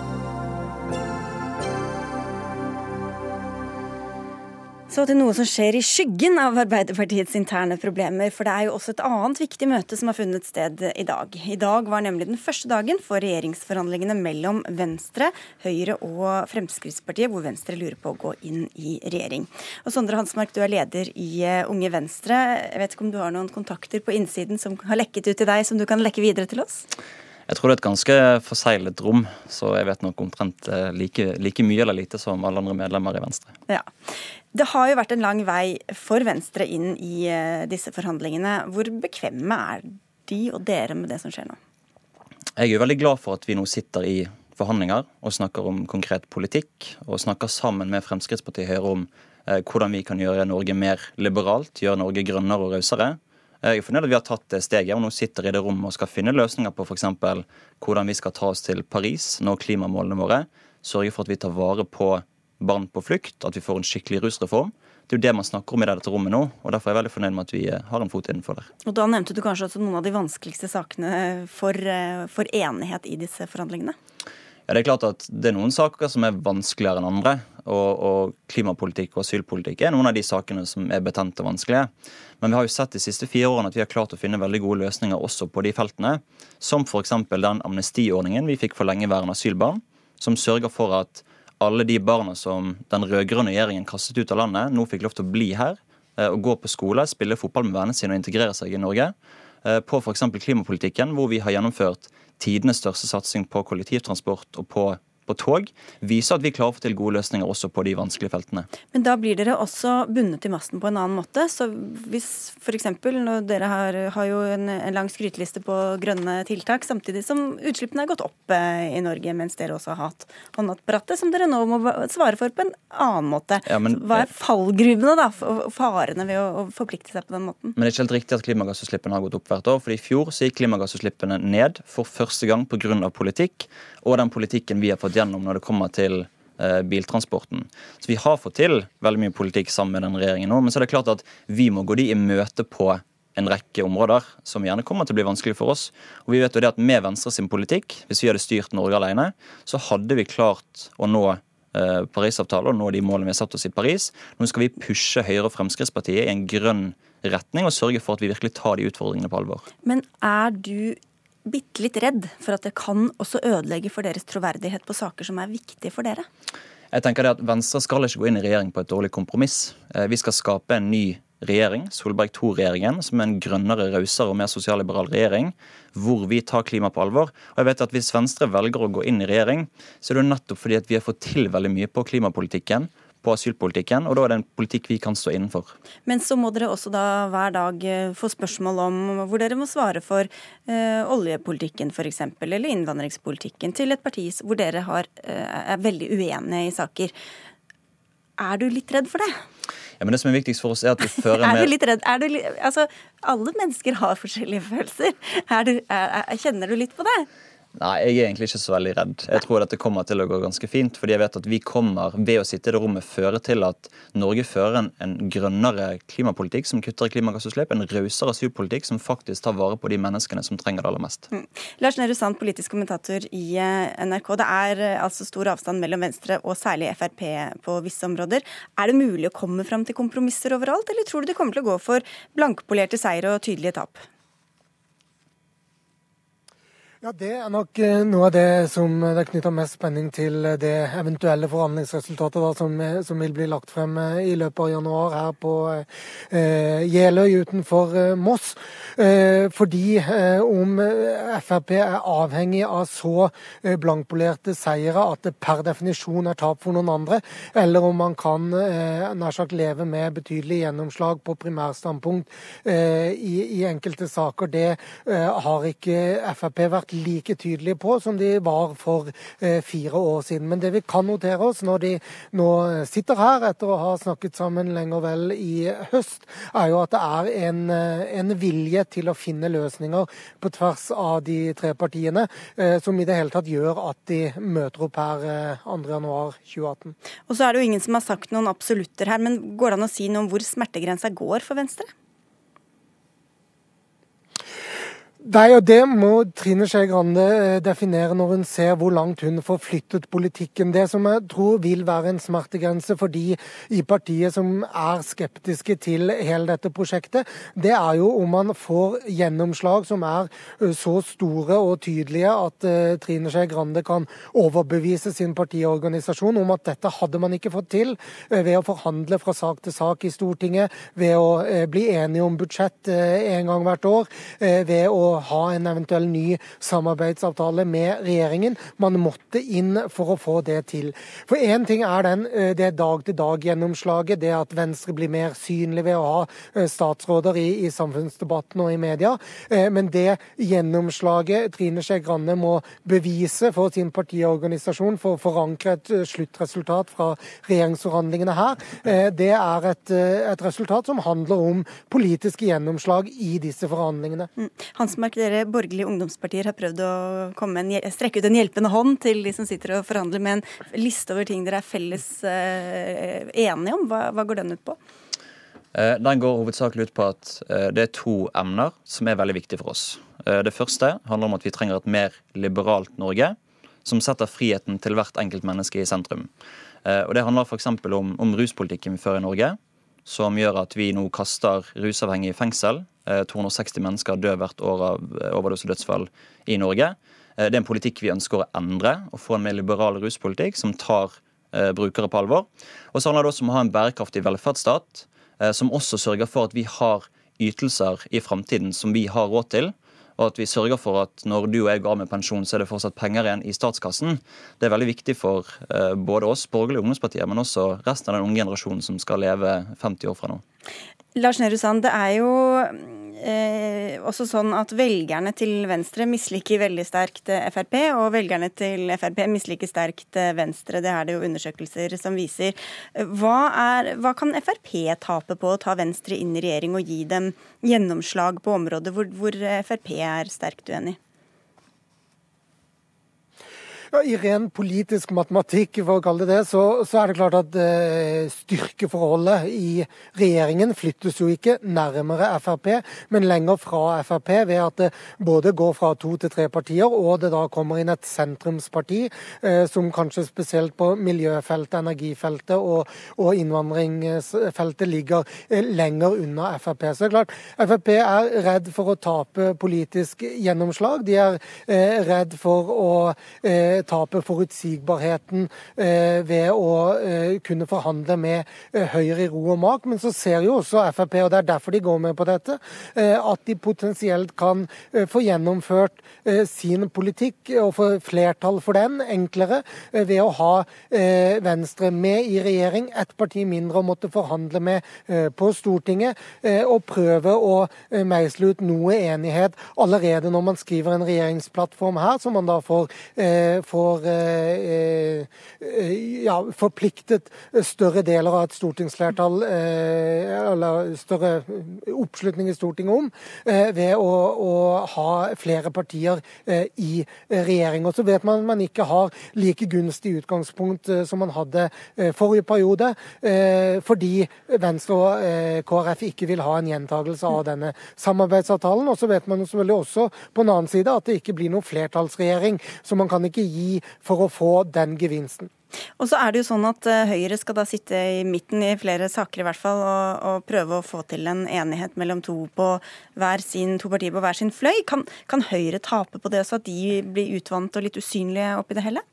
Så til noe som skjer i skyggen av Arbeiderpartiets interne problemer. For det er jo også et annet viktig møte som har funnet sted i dag. I dag var nemlig den første dagen for regjeringsforhandlingene mellom Venstre, Høyre og Fremskrittspartiet, hvor Venstre lurer på å gå inn i regjering. Og Sondre Hansmark, du er leder i eh, Unge Venstre. Jeg vet ikke om du har noen kontakter på innsiden som har lekket ut til deg, som du kan lekke videre til oss? Jeg tror det er et ganske forseglet rom, så jeg vet nok omtrent eh, like, like mye eller lite som alle andre medlemmer i Venstre. Ja. Det har jo vært en lang vei for Venstre inn i eh, disse forhandlingene. Hvor bekvemme er de og dere med det som skjer nå? Jeg er veldig glad for at vi nå sitter i forhandlinger og snakker om konkret politikk, og snakker sammen med Fremskrittspartiet Høyre om eh, hvordan vi kan gjøre Norge mer liberalt, gjøre Norge grønnere og rausere. Jeg er fornøyd at vi har tatt det steget og nå sitter i det rommet og skal finne løsninger på f.eks. hvordan vi skal ta oss til Paris, nå klimamålene våre, sørge for at vi tar vare på barn på flukt, at vi får en skikkelig rusreform. Det er jo det man snakker om i dette rommet nå, og derfor er jeg veldig fornøyd med at vi eh, har en fot innenfor der. Og Da nevnte du kanskje også noen av de vanskeligste sakene for, eh, for enighet i disse forhandlingene? Ja, Det er klart at det er noen saker som er vanskeligere enn andre. Og, og, klimapolitikk og asylpolitikk er noen av de sakene som er betente og vanskelige. Men vi har jo sett de siste fire årene at vi har klart å finne veldig gode løsninger også på de feltene. Som f.eks. den amnestiordningen vi fikk for lengeværende asylbarn. Som sørger for at alle de barna som den rød-grønne regjeringen kastet ut av landet, nå fikk lov til å bli her eh, og gå på skole, spille fotball med vennene sine og integrere seg i Norge. Eh, på f.eks. klimapolitikken, hvor vi har gjennomført tidenes største satsing på kollektivtransport og på på tog, viser at vi klarer å få til gode løsninger også på de vanskelige feltene. Men da blir dere også bundet til masten på en annen måte. Så hvis f.eks. når dere har, har jo en, en, lang skryteliste på grønne tiltak, samtidig som utslippene er gått opp eh, i Norge, mens dere også har hatt håndapparatet, som dere nå må svare for på en annen måte. Ja, men, Hva er fallgruvene, da, og farene ved å, å, forplikte seg på den måten? Men det er ikke helt riktig at klimagassutslippene har gått opp hvert år. for I fjor så gikk klimagassutslippene ned for første gang pga. politikk og den politikken vi har fått gjennom når det kommer til eh, biltransporten. Så Vi har fått til veldig mye politikk sammen med den regjeringen nå, men så er det klart at vi må gå de i møte på en rekke områder som gjerne kommer til å bli vanskelig for oss. Og vi vet jo det at Med Venstre sin politikk, hvis vi hadde styrt Norge alene, så hadde vi klart å nå eh, Parisavtalen og nå de målene vi har satt oss i Paris. Nå skal vi pushe Høyre og Fremskrittspartiet i en grønn retning og sørge for at vi virkelig tar de utfordringene på alvor. Men er du bitte litt redd for at det kan også ødelegge for deres troverdighet på saker som er viktige for dere? Jeg tenker det at Venstre skal ikke gå inn i regjering på et dårlig kompromiss. Eh, vi skal skape en ny regjering, Solberg II-regjeringen, som er en grønnere, rausere og mer sosialliberal regjering, hvor vi tar klima på alvor. Og jeg vet at Hvis Venstre velger å gå inn i regjering, så er det nettopp fordi at vi har fått til veldig mye på klimapolitikken på asylpolitikken, og da er det en politikk vi kan stå innenfor. Men så må dere også da hver dag eh, få spørsmål om hvor dere må svare for eh, oljepolitikken f.eks., eller innvandringspolitikken, til et parti hvor dere har, eh, er veldig uenige i saker. Er du litt redd for det? Ja, men det som er viktigst for oss er at vi fører med Er du litt redd? Er du, altså, alle mennesker har forskjellige følelser. Er du, er, kjenner du litt på det? Nei, jeg er egentlig ikke så veldig redd. Jeg tror dette kommer til å gå ganske fint. fordi jeg vet at vi kommer ved å sitte i det rommet føre til at Norge fører en, en grønnere klimapolitikk som kutter i klimagassutslipp, en rausere asylpolitikk som faktisk tar vare på de menneskene som trenger det aller mest. Mm. Lars Nehru Sand, politisk kommentator i eh, NRK. Det er eh, altså stor avstand mellom Venstre og særlig Frp på visse områder. Er det mulig å komme fram til kompromisser overalt, eller tror du de kommer til å gå for blankpolerte seier og tydelige tap? Ja, Det er nok eh, noe av det som det er knytta mest spenning til eh, det eventuelle forhandlingsresultatet da, som, eh, som, vil bli lagt frem i løpet av januar her på eh, Jeløy utenfor eh, Moss. Eh, fordi om Frp er avhengig av så blankpolerte seire at det per definisjon er tap for noen andre, eller om man kan nær sagt leve med betydelig gjennomslag på primærstandpunkt i, i, enkelte saker, det har ikke Frp vært like tydelige på som de var for eh, fire år siden. Men det vi kan notere oss når de nå sitter her etter å ha snakket sammen lenger vel i høst, er jo at det er en, eh, en vilje til å finne løsninger på tvers av de tre partiene, eh, som i det hele tatt gjør at de møter opp her 2.1.2018. Og så er det jo ingen som har sagt noen absolutter her, men går det an å si noe om hvor smertegrensa går for Venstre? Nei, og Det må Trine Skei Grande eh, definere når hun ser hvor langt hun får flyttet politikken. Det som jeg tror vil være en smertegrense for de i partiet som er skeptiske til hele dette prosjektet, det er jo om man får gjennomslag som er eh, så store og tydelige at uh, Trine Skei Grande kan overbevise sin partiorganisasjon om at dette hadde man ikke fått til ved å forhandle fra sak til sak i Stortinget, ved å bli enige om budsjett en gang hvert år, ved å ha en eventuell ny samarbeidsavtale med regjeringen. Man måtte inn for å få det til. For én ting er den, det dag-til-dag-gjennomslaget, det at Venstre blir mer synlig ved å ha statsråder i, i samfunnsdebatten og i media. Men det gjennomslaget Trine Skei Grande må bevise for sin partiorganisasjon for å forankre et sluttresultat fra regjeringsforhandlingene her, det er et, et resultat som handler om politiske gjennomslag i disse forhandlingene. Mm. Hans Mark, dere borgerlige ungdomspartier har prøvd å en, strekke ut en hjelpende hånd til de som sitter og forhandler med en liste over ting dere er felles eh, enige om. Hva, hva, går den ut på? Eh, den går hovedsakelig ut på at eh, det er to emner som er veldig viktige for oss. Eh, det første handler om at vi trenger et mer liberalt Norge, som setter friheten til hvert enkelt menneske i sentrum. Og Det handler f.eks. Om, om ruspolitikken vi fører i Norge, som gjør at vi nå kaster rusavhengige i fengsel 260 eh, mennesker dør hvert år av eh, overdosedødsfall i Norge. Eh, det er en politikk vi ønsker å endre og få en mer liberal ruspolitikk som tar brukere på alvor. Og så handler det også om å ha en bærekraftig velferdsstat som også sørger for at vi har ytelser i framtiden som vi har råd til. Og at vi sørger for at når du og jeg går av med pensjon, så er det fortsatt penger igjen i statskassen. Det er veldig viktig for både oss borgerlige ungdomspartier, men også resten av den unge generasjonen som skal leve 50 år fra nå. Lars Nehru Sand, det er jo eh, også sånn at velgerne til Venstre misliker veldig sterkt eh, Frp, og velgerne til Frp misliker sterkt eh, Venstre. Det er det jo undersøkelser som viser. Hva, er, hva kan Frp tape på å ta Venstre inn i regjering og gi dem gjennomslag på områder hvor, hvor Frp er sterkt uenig? Ja, I ren politisk matematikk, for å kalle det det, så, så er det klart at eh, styrkeforholdet i regjeringen flyttes jo ikke nærmere Frp, men lenger fra Frp, ved at det både går fra to til tre partier, og det da kommer inn et sentrumsparti eh, som kanskje spesielt på miljøfeltet, energifeltet og, og innvandringsfeltet ligger eh, lenger unna Frp. Så det er klart, Frp er redd for å tape politisk gjennomslag. De er eh, redd for å taper forutsigbarheten eh, ved å eh, kunne forhandle med eh, Høyre i ro og mak. Men så ser jo også Frp, og det er derfor de går med på dette, at de potensielt kan få gjennomført sin politikk og få flertall for den enklere ved å ha Venstre med i regjering, ett parti mindre å måtte forhandle med på Stortinget, og prøve å meisle ut noe enighet allerede når man skriver en regjeringsplattform her, som man da får får ja, forpliktet større deler av et stortingsflertall, eller større oppslutning i Stortinget om, ved å, å ha flere partier i regjering. Og så vet man at man ikke har like gunstig utgangspunkt som man hadde forrige periode, fordi Venstre og KrF ikke vil ha en gjentagelse av denne samarbeidsavtalen. Og så vet man selvfølgelig også på en annen side at det ikke blir noen flertallsregjering, så man kan ikke gi for å få den gevinsten. Og så er det jo sånn at eh, Høyre skal da sitte i midten i flere saker i hvert fall, og, og prøve å få til en enighet mellom to, på hver sin, to partier på hver sin fløy. Kan, kan Høyre tape på det, så at de blir utvant og litt usynlige oppi det hele?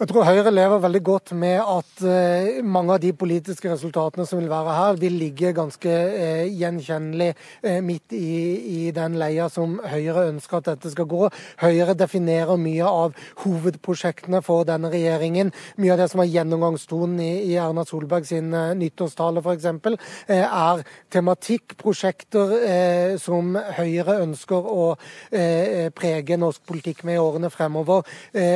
Jeg tror Høyre lever veldig godt med at uh, mange av de politiske resultatene som vil være her, de ligger ganske uh, gjenkjennelig uh, midt i, i, den leia som Høyre ønsker at dette skal gå. Høyre definerer mye av hovedprosjektene for denne regjeringen. Mye av det som er gjennomgangstonen i, i Erna Solberg sin nyttårstale f.eks., er tematikkprosjekter som Høyre ønsker å prege norsk politikk med i årene fremover,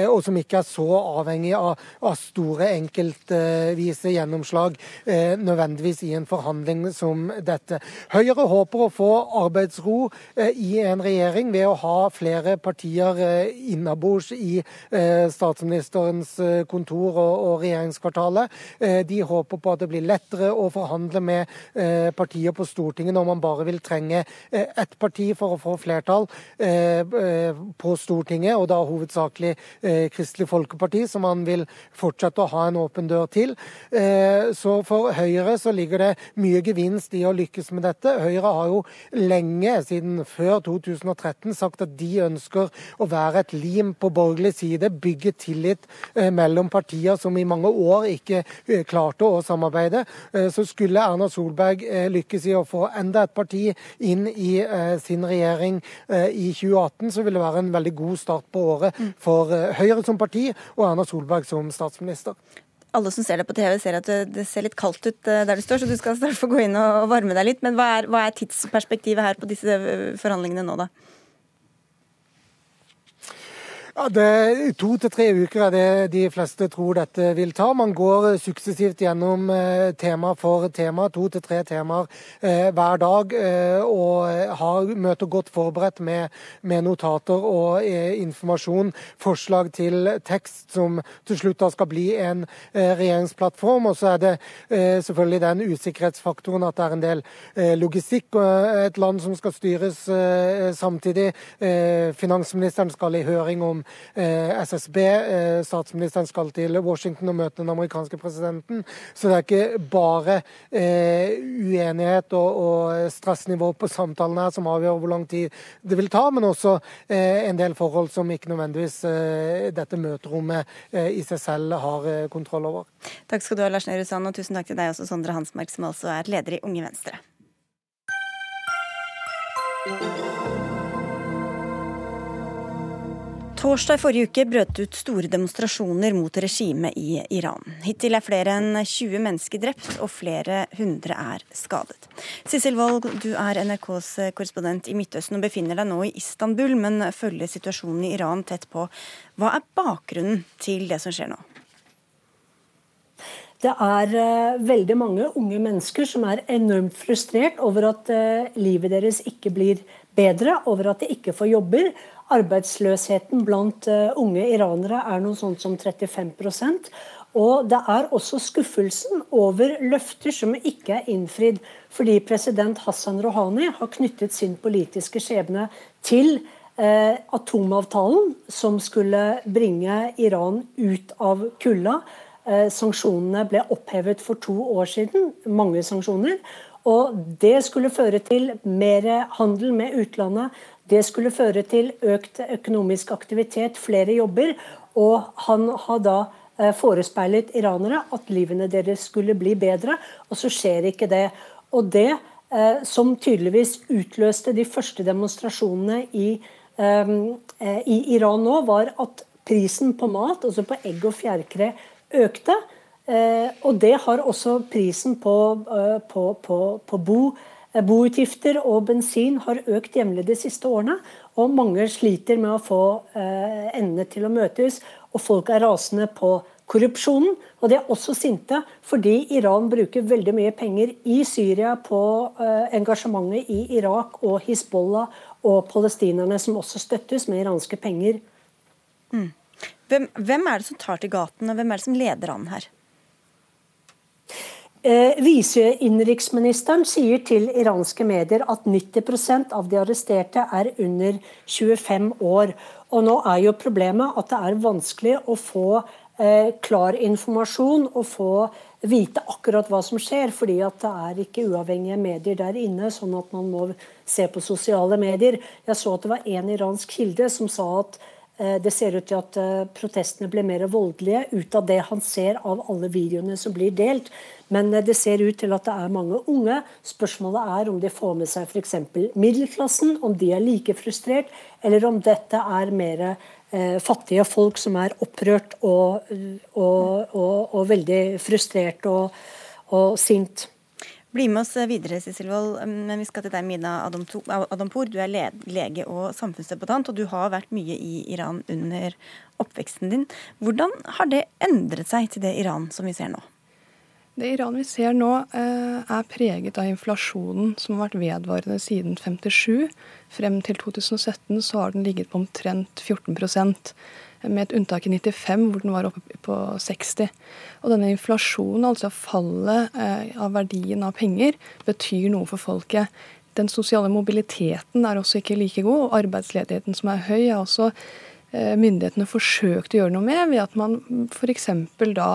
og som ikke er så avhengig avhengig av, av store enkeltvise gjennomslag eh, nødvendigvis i en forhandling som dette. Høyre håper å få arbeidsro eh, i en regjering ved å ha flere partier eh, innabords i eh, statsministerens eh, kontor og, og regjeringskvartalet. Eh, de håper på at det blir lettere å forhandle med partier på Stortinget når man bare vil trenge ett parti for å få flertall på Stortinget, og da hovedsakelig Kristelig Folkeparti, som man vil fortsette å ha en åpen dør til. Eh, så for Høyre så ligger det mye gevinst i å lykkes med dette. Høyre har jo lenge, siden før 2013, sagt at de ønsker å være et lim på borgerlig side, bygge tillit eh, mellom partier som i mange år ikke eh, klarte å samarbeide. Så skulle Erna Solberg lykkes i å få enda et parti inn i sin regjering i 2018, så vil det være en veldig god start på året for Høyre som parti og Erna Solberg Solberg som statsminister. Alle som ser deg på TV, ser at det ser litt kaldt ut eh, der du står, så du skal snart få gå inn og varme deg litt. Men hva er, hva er tidsperspektivet her på disse eh, forhandlingene nå, da? Ja, det, To til tre uker er det de fleste tror dette vil ta. Man går suksessivt gjennom eh, tema for tema, to til tre temaer eh, hver dag. Eh, og har møter godt forberedt med, med notater og eh, informasjon. Forslag til tekst som til slutt da skal bli en eh, regjeringsplattform. Og så er det eh, selvfølgelig den usikkerhetsfaktoren at det er en del logistikk og et land som skal styres samtidig. finansministeren skal i høring om SSB. Eh, statsministeren skal til Washington og møte den amerikanske presidenten. Så det er ikke bare eh, uenighet og stressnivå på samtalene her som avgjør hvor lang tid det vil ta, men også en del forhold som ikke nødvendigvis dette møterommet i seg selv har kontroll over. Takk skal du ha, Lars Nehru Sand, og tusen takk til deg også, Sondre Hansmark, som altså er leder i Unge Venstre. Torsdag i forrige uke brøt ut store demonstrasjoner mot regimet i Iran. Hittil er flere enn 20 mennesker drept, og flere hundre er skadet. Sissel Wold, du er NRKs korrespondent i Midtøsten og befinner deg nå i Istanbul, men følger situasjonen i Iran tett på. Hva er bakgrunnen til det som skjer nå? Det er uh, veldig mange unge mennesker som er enormt frustrert over at uh, livet deres ikke blir bedre, over at de ikke får jobber, Arbeidsløsheten blant eh, unge iranere er noe sånt som 35% og det er også skuffelsen over løfter som ikke er innfridd, fordi president Hassan Rouhani har knyttet sin politiske skjebne til eh, atomavtalen som skulle bringe Iran ut av kulda. Eh, sanksjonene ble opphevet for to år siden, mange sanksjoner. Og det skulle føre til mer handel med utlandet, det skulle føre til økt økonomisk aktivitet, flere jobber. Og han har da eh, forespeilet iranere at livene deres skulle bli bedre, og så skjer ikke det. Og det eh, som tydeligvis utløste de første demonstrasjonene i, eh, i Iran nå, var at prisen på mat, altså på egg og fjærkre, økte. og det har også prisen på, på, på, på bo Boutgifter og bensin har økt jevnlig de siste årene, og mange sliter med å få endene til å møtes. Og folk er rasende på korrupsjonen. Og de er også sinte fordi Iran bruker veldig mye penger i Syria på engasjementet i Irak og Hizbollah og palestinerne, som også støttes med iranske penger. Mm. Hvem, hvem, er det som tar til gatene, hvem er det som leder an her? Eh, Viseinnenriksministeren sier til iranske medier at 90% av de arresterte er under 25 år. Og nå er jo problemet at det er vanskelig å få eh, klar informasjon og få vite akkurat hva som skjer, fordi at det er ikke uavhengige medier der inne, sånn at man må se på sosiale medier. Jeg så at det var en iransk kilde som sa at det ser ut til at eh, protestene ble mer voldelige ut av det han ser av alle videoene som blir delt. Men eh, det ser ut til at det er mange unge. Spørsmålet er om de får med seg f.eks. middelklassen, om de er like frustrert, eller om dette er mer Eh, fattige folk som er opprørt og, og, og, og veldig frustrert og, sint. Bli med oss videre, Sissel Wold. Men vi skal til deg, Mina Adampour. Du er lege og samfunnsdebattant, og du har vært mye i Iran under oppveksten din. Hvordan har det endret seg til det Iran som vi ser nå? Det Iran vi ser nå, eh, er preget av inflasjonen som har vært vedvarende siden 57. Frem til 2017 så har den ligget på omtrent 14 med et unntak i 95 hvor den var oppe på 60. Og denne inflasjonen, altså fallet eh, av verdien av penger, betyr noe for folket. Den sosiale mobiliteten er også ikke like god, og arbeidsledigheten som er høy, er også Eh, myndighetene forsøkte å gjøre noe med, ved at man f.eks. da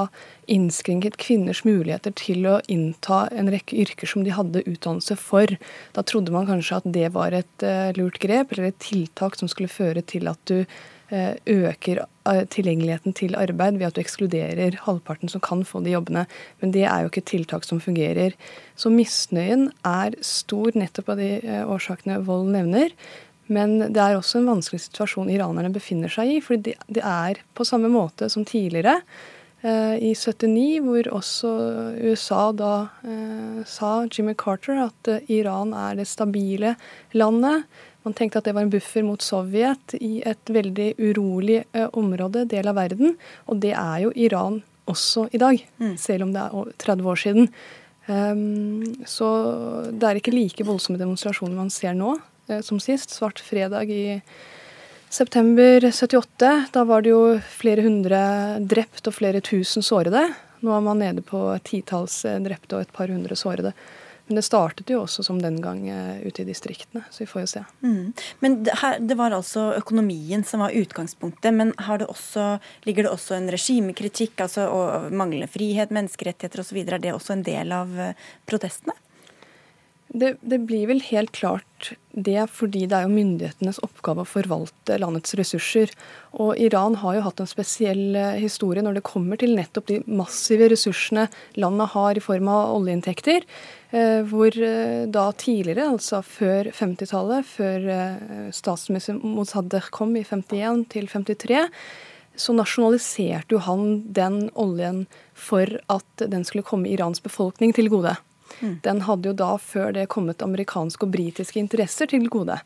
innskrenket kvinners muligheter til å innta en rekke yrker som de hadde utdannelse for. Da trodde man kanskje at det var et uh, lurt grep, eller et tiltak som skulle føre til at du øker uh, tilgjengeligheten til arbeid ved at du ekskluderer halvparten som kan få de jobbene. Men det er jo ikke tiltak som fungerer. Så misnøyen er stor nettopp av de årsakene Vold nevner. Men det er også en vanskelig situasjon iranerne befinner seg i. For det er på samme måte som tidligere, eh, i 79, hvor også USA da eh, sa, Jimmy Carter, at eh, Iran er det stabile landet. Man tenkte at det var en buffer mot Sovjet i et veldig urolig eh, område, del av verden. Og det er jo Iran også i dag, mm. selv om det er 30 år siden. Um, så det er ikke like voldsomme demonstrasjoner man ser nå. Eh, som sist. Svart fredag i september 78. Da var det jo flere hundre drept og flere tusen sårede. Nå er man nede på titalls eh, drepte og et par hundre sårede. Men det startet jo også som den gang eh, ute i distriktene, så vi får jo se. Mm. Men det, her, det, var altså økonomien som var utgangspunktet. Men det også, ligger det også en regimekritikk, altså og manglende frihet, menneskerettigheter osv.? Er det også en del av protestene? Det, det, blir vel helt klart det fordi det er jo myndighetenes oppgave å forvalte landets ressurser. Og Iran har jo hatt en spesiell eh, historie når det kommer til nettopp de massive ressursene landet har i form av oljeinntekter. Eh, hvor eh, da tidligere, altså før 50-tallet, før statsminister Mossadegh kom i 51 til 53, så nasjonaliserte jo han den oljen for at den skulle komme Irans befolkning til gode. Mm. Den hadde jo da før det kommet amerikanske og britiske interesser til gode.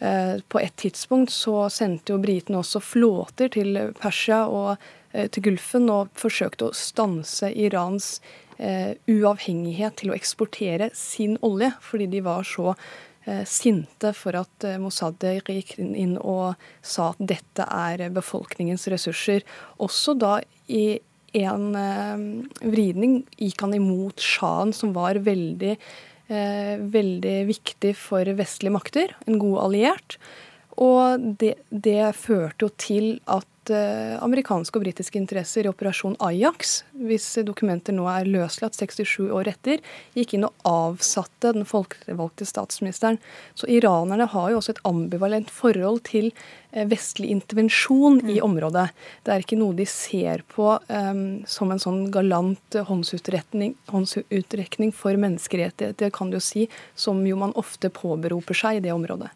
Eh, på et tidspunkt så sendte jo britene også flåter til Persia og eh, til Gulfen og forsøkte å stanse Irans eh, uavhengighet til å eksportere sin olje, fordi de var så sinte for at Mossadegh gikk inn og sa at dette er befolkningens ressurser. Også da i en eh, vridning gikk han imot sjahen, som var veldig, eh, veldig viktig for vestlige makter, en god alliert. Og det, det førte jo til at Eh, amerikanske og britiske interesser i operasjon Ajax, hvis dokumenter nå er løslatt 67 år etter, gikk inn og avsatte den folkevalgte statsministeren. Så iranerne har jo også et ambivalent forhold til eh, vestlig intervensjon mm. i området. Det er ikke noe de ser på um, som en sånn galant håndsutrekning, håndsutrekning for menneskerettigheter, kan du jo si, som jo man ofte påberoper seg i det området.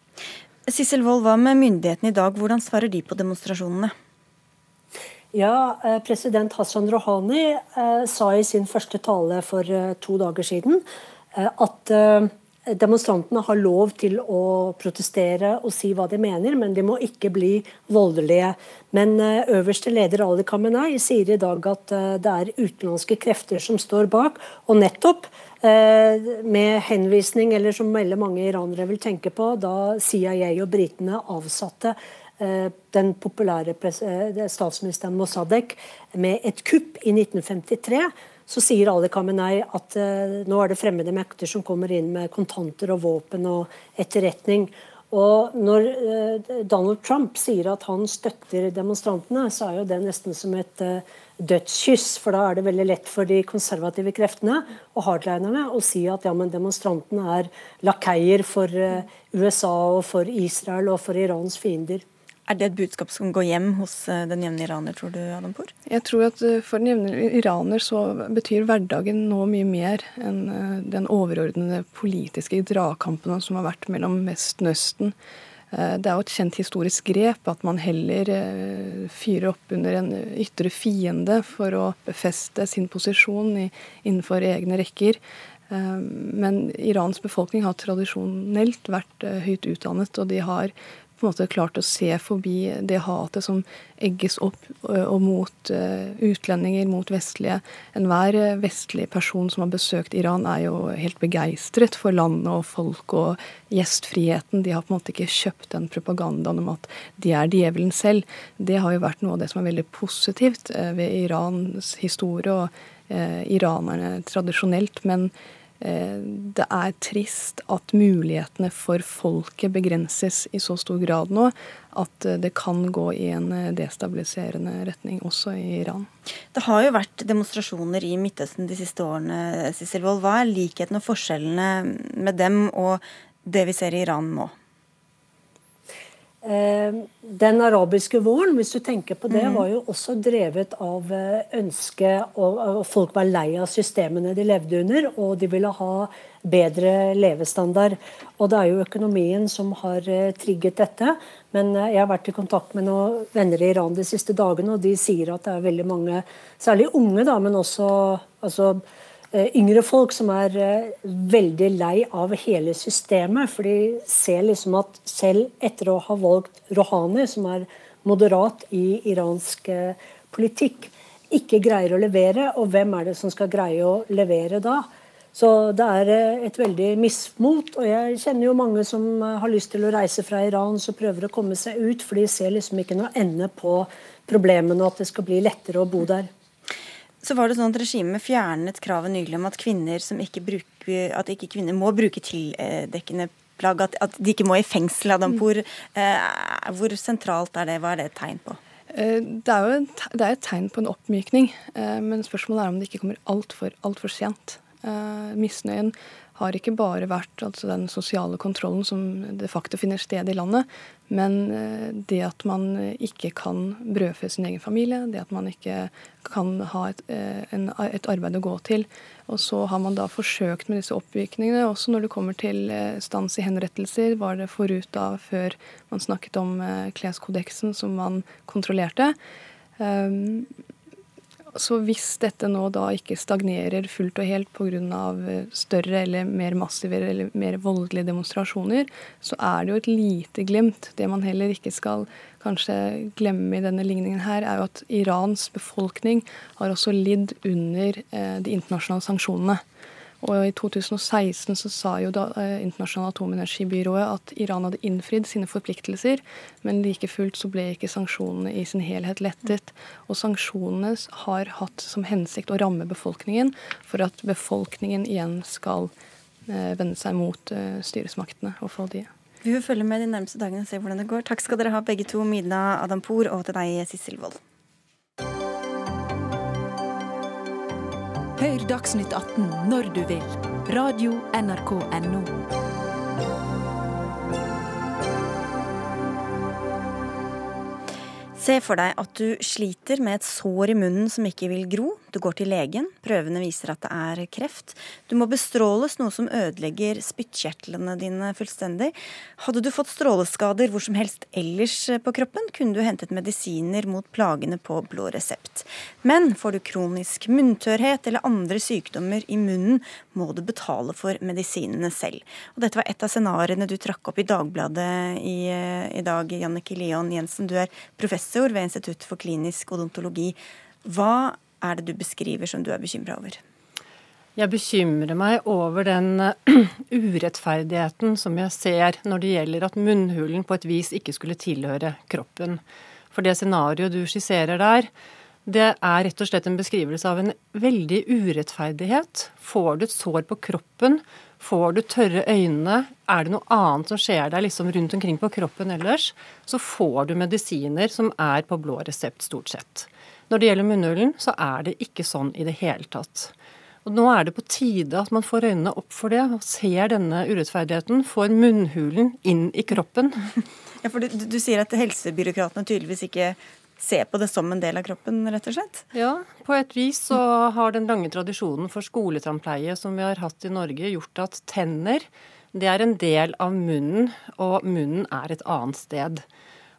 Sissel Wold, hva med myndighetene i dag? Hvordan svarer de på demonstrasjonene? Ja, eh, President Hassan Rouhani eh, sa i sin første tale for eh, to dager siden at Demonstrantene har lov til å protestere og si hva de mener, men de må ikke bli voldelige. Men øverste leder Ali Khamenei sier i dag at det er utenlandske krefter som står bak. Og nettopp med henvisning, eller som veldig mange iranere vil tenke på, da CIA og britene avsatte den populære statsministeren Mossadegh med et kupp i 1953 så sier Ali Khamenei at eh, nå er det fremmede makter som kommer inn med kontanter og våpen og etterretning. Og når eh, Donald Trump sier at han støtter demonstrantene, så er jo det nesten som et eh, dødskyss. For da er det veldig lett for de konservative kreftene og hardlinerne å si at ja, men demonstrantene er lakeier for USA og for Israel og for Irans fiender. Er det et budskap som går hjem hos eh, den jevne iraner, tror du, Adampour? Jeg tror at eh, for den jevne iraner så betyr hverdagen nå mye mer enn eh, den overordnede politiske dragkampen som har vært mellom Vesten og Østen. Det er jo et kjent historisk grep at man heller fyrer opp under en ytre fiende for å befeste sin posisjon innenfor egne rekker. Men Irans befolkning har tradisjonelt vært høyt utdannet, og de har på en måte klart å se forbi det hatet som egges opp og mot utlendinger, mot vestlige. Enhver vestlig person som har besøkt Iran, er jo helt begeistret for landet og folk og gjestfriheten. De har på en måte ikke kjøpt den propagandaen om at de er djevelen selv. Det har jo vært noe av det som er veldig positivt ved Irans historie og iranerne tradisjonelt. men Eh, det er trist at mulighetene for folket begrenses i så stor grad nå at eh, det kan gå i en eh, destabiliserende retning også i Iran. Det har jo vært demonstrasjoner i Midtøsten de siste årene. Sissel Wold. Hva er likheten og forskjellene med dem og det vi ser i Iran nå? Eh, den arabiske våren, hvis du tenker på det, mm. var jo også drevet av ønsket ønske og, Folk var lei av systemene de levde under, og de ville ha bedre levestandard. Og det er jo økonomien som har eh, trigget dette. Men jeg har vært i kontakt med noen venner i Iran de siste dagene, og de sier at det er veldig mange, særlig unge, da, men også altså, Eh, yngre folk som er eh, veldig lei av hele systemet. For de ser liksom at selv etter å ha valgt Rohani, som er moderat i iransk eh, politikk, ikke greier å levere. Og hvem er det som skal greie å levere da? Så det er et veldig mismot. Og jeg kjenner jo mange som har lyst til å reise fra Iran, som prøver å komme seg ut, for de ser liksom ikke noe ende på problemene, og at det skal bli lettere å bo der så var det sånn at regimet fjernet kravet nylig om at kvinner som ikke bruker, at ikke kvinner må bruke tildekkende plagg, at, at de ikke må i fengsel. Adam, hvor, eh, hvor sentralt er det? Hva er det et tegn på? Eh, det er jo et, det er et tegn på en oppmykning, eh, men spørsmålet er om det ikke kommer altfor alt for sent. Eh, misnøyen har ikke bare vært altså den sosiale kontrollen som de facto finner sted i landet, men eh, det at man ikke kan brødfø sin egen familie, det at man ikke kan ha et, eh, en, et, arbeid å gå til. Og så har man da forsøkt med disse oppvirkningene. Også når det kommer til eh, stans i henrettelser, var det forut da før man snakket om kleskodeksen som man kontrollerte. Um, så hvis dette nå da ikke stagnerer fullt og helt pga. Eh, større eller mer massive eller mer voldelige demonstrasjoner, så er det jo et lite glimt. Det man heller ikke skal kanskje glemme i denne ligningen her, er jo at Irans befolkning har også lidd under eh, de internasjonale sanksjonene. Og I 2016 så sa jo da eh, Internasjonale atomenergibyrået at Iran hadde innfridd sine forpliktelser, men like fullt så ble ikke sanksjonene i sin helhet lettet. Og sanksjonene har hatt som hensikt å ramme befolkningen, for at befolkningen igjen skal eh, vende seg mot eh, styresmaktene og få de. Vi vil følge med de nærmeste dagene og se hvordan det går. Takk skal dere ha begge to, Midna Adampour, og til deg, Sissel Wold. Hør Dagsnytt 18 når du vil. Radio NRK Radio.nrk.no. Se for deg at du sliter med et sår i munnen som ikke vil gro. Du går til legen, prøvene viser at det er kreft. Du må bestråles, noe som ødelegger spyttkjertlene dine fullstendig. Hadde du fått stråleskader hvor som helst ellers på kroppen, kunne du hentet medisiner mot plagene på blå resept. Men får du kronisk munntørrhet eller andre sykdommer i munnen, må du betale for medisinene selv. Og dette var et av scenarioene du trakk opp i Dagbladet i, i dag, Jannike Leon Jensen. Du er professor ved Institutt for klinisk odontologi. Hva er det du beskriver som du er bekymra over? Jeg bekymrer meg over den urettferdigheten som jeg ser når det gjelder at munnhulen på et vis ikke skulle tilhøre kroppen. For det scenarioet du skisserer der, det er rett og slett en beskrivelse av en veldig urettferdighet. Får du et sår på kroppen, får du tørre øyne, er det noe annet som skjer deg liksom rundt omkring på kroppen ellers, så får du medisiner som er på blå resept, stort sett. Når det gjelder munnhulen, så er det ikke sånn i det hele tatt. Og Nå er det på tide at man får øynene opp for det og ser denne urettferdigheten. Får munnhulen inn i kroppen. Ja, for du, du sier at helsebyråkratene tydeligvis ikke ser på det som en del av kroppen, rett og slett? Ja, på et vis så har den lange tradisjonen for skoletannpleie som vi har hatt i Norge, gjort at tenner det er en del av munnen, og munnen er et annet sted.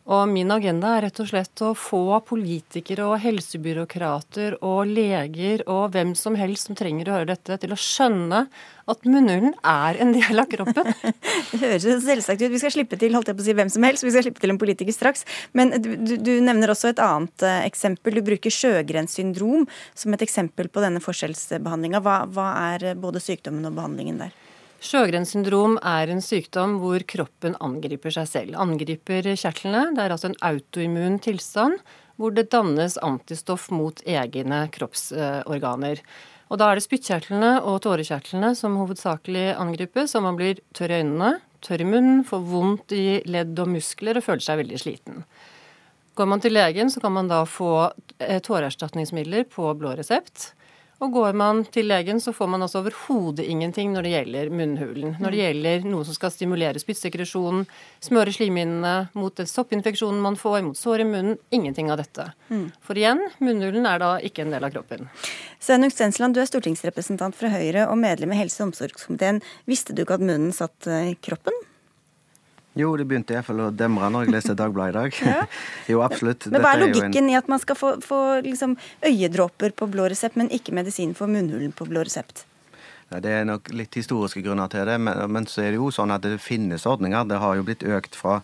Og min agenda er rett og slett å få politikere og helsebyråkrater og leger og hvem som helst som trenger å høre dette, til å skjønne at munnhulen er en del av kroppen. det høres selvsagt ut. Vi skal slippe til holdt jeg på å si hvem som helst, vi skal slippe til en politiker straks. Men du, du nevner også et annet uh, eksempel. Du bruker sjøgrenssyndrom som et eksempel på denne forskjellsbehandlinga. Hva, hva er både sykdommen og behandlingen der? Sjøgrens syndrom er en sykdom hvor kroppen angriper seg selv. Angriper kjertlene. Det er altså en autoimmun tilstand hvor det dannes antistoff mot egne kroppsorganer. Og Da er det spyttkjertlene og tårekjertlene som hovedsakelig angripes, og man blir tørr i øynene, tørr i munnen, får vondt i ledd og muskler og føler seg veldig sliten. Går man til legen, så kan man da få eh, tåreerstatningsmidler på blå resept. Og går man til legen, så får man altså overhodet ingenting når det gjelder munnhulen. Når det gjelder noe som skal stimulere spyttsekresjonen, smøre slimhinnene mot soppinfeksjonen man får, mot sår i munnen. Ingenting av dette. Mm. For igjen, munnhulen er da ikke en del av kroppen. Sveinung Stensland, du er stortingsrepresentant fra Høyre og medlem i helse- og omsorgskomiteen. Visste du ikke at munnen satt i kroppen? Jo, det begynte iallfall å demre når jeg leste Dagbladet i dag. Ja. jo, absolutt. Men Hva er logikken en... i at man skal få, få liksom, øyedråper på blå resept, men ikke medisin for munnhulen på blå resept? Ja, det er nok litt historiske grunner til det, men, men, så er det jo sånn at det finnes ordninger. Det har jo blitt økt fra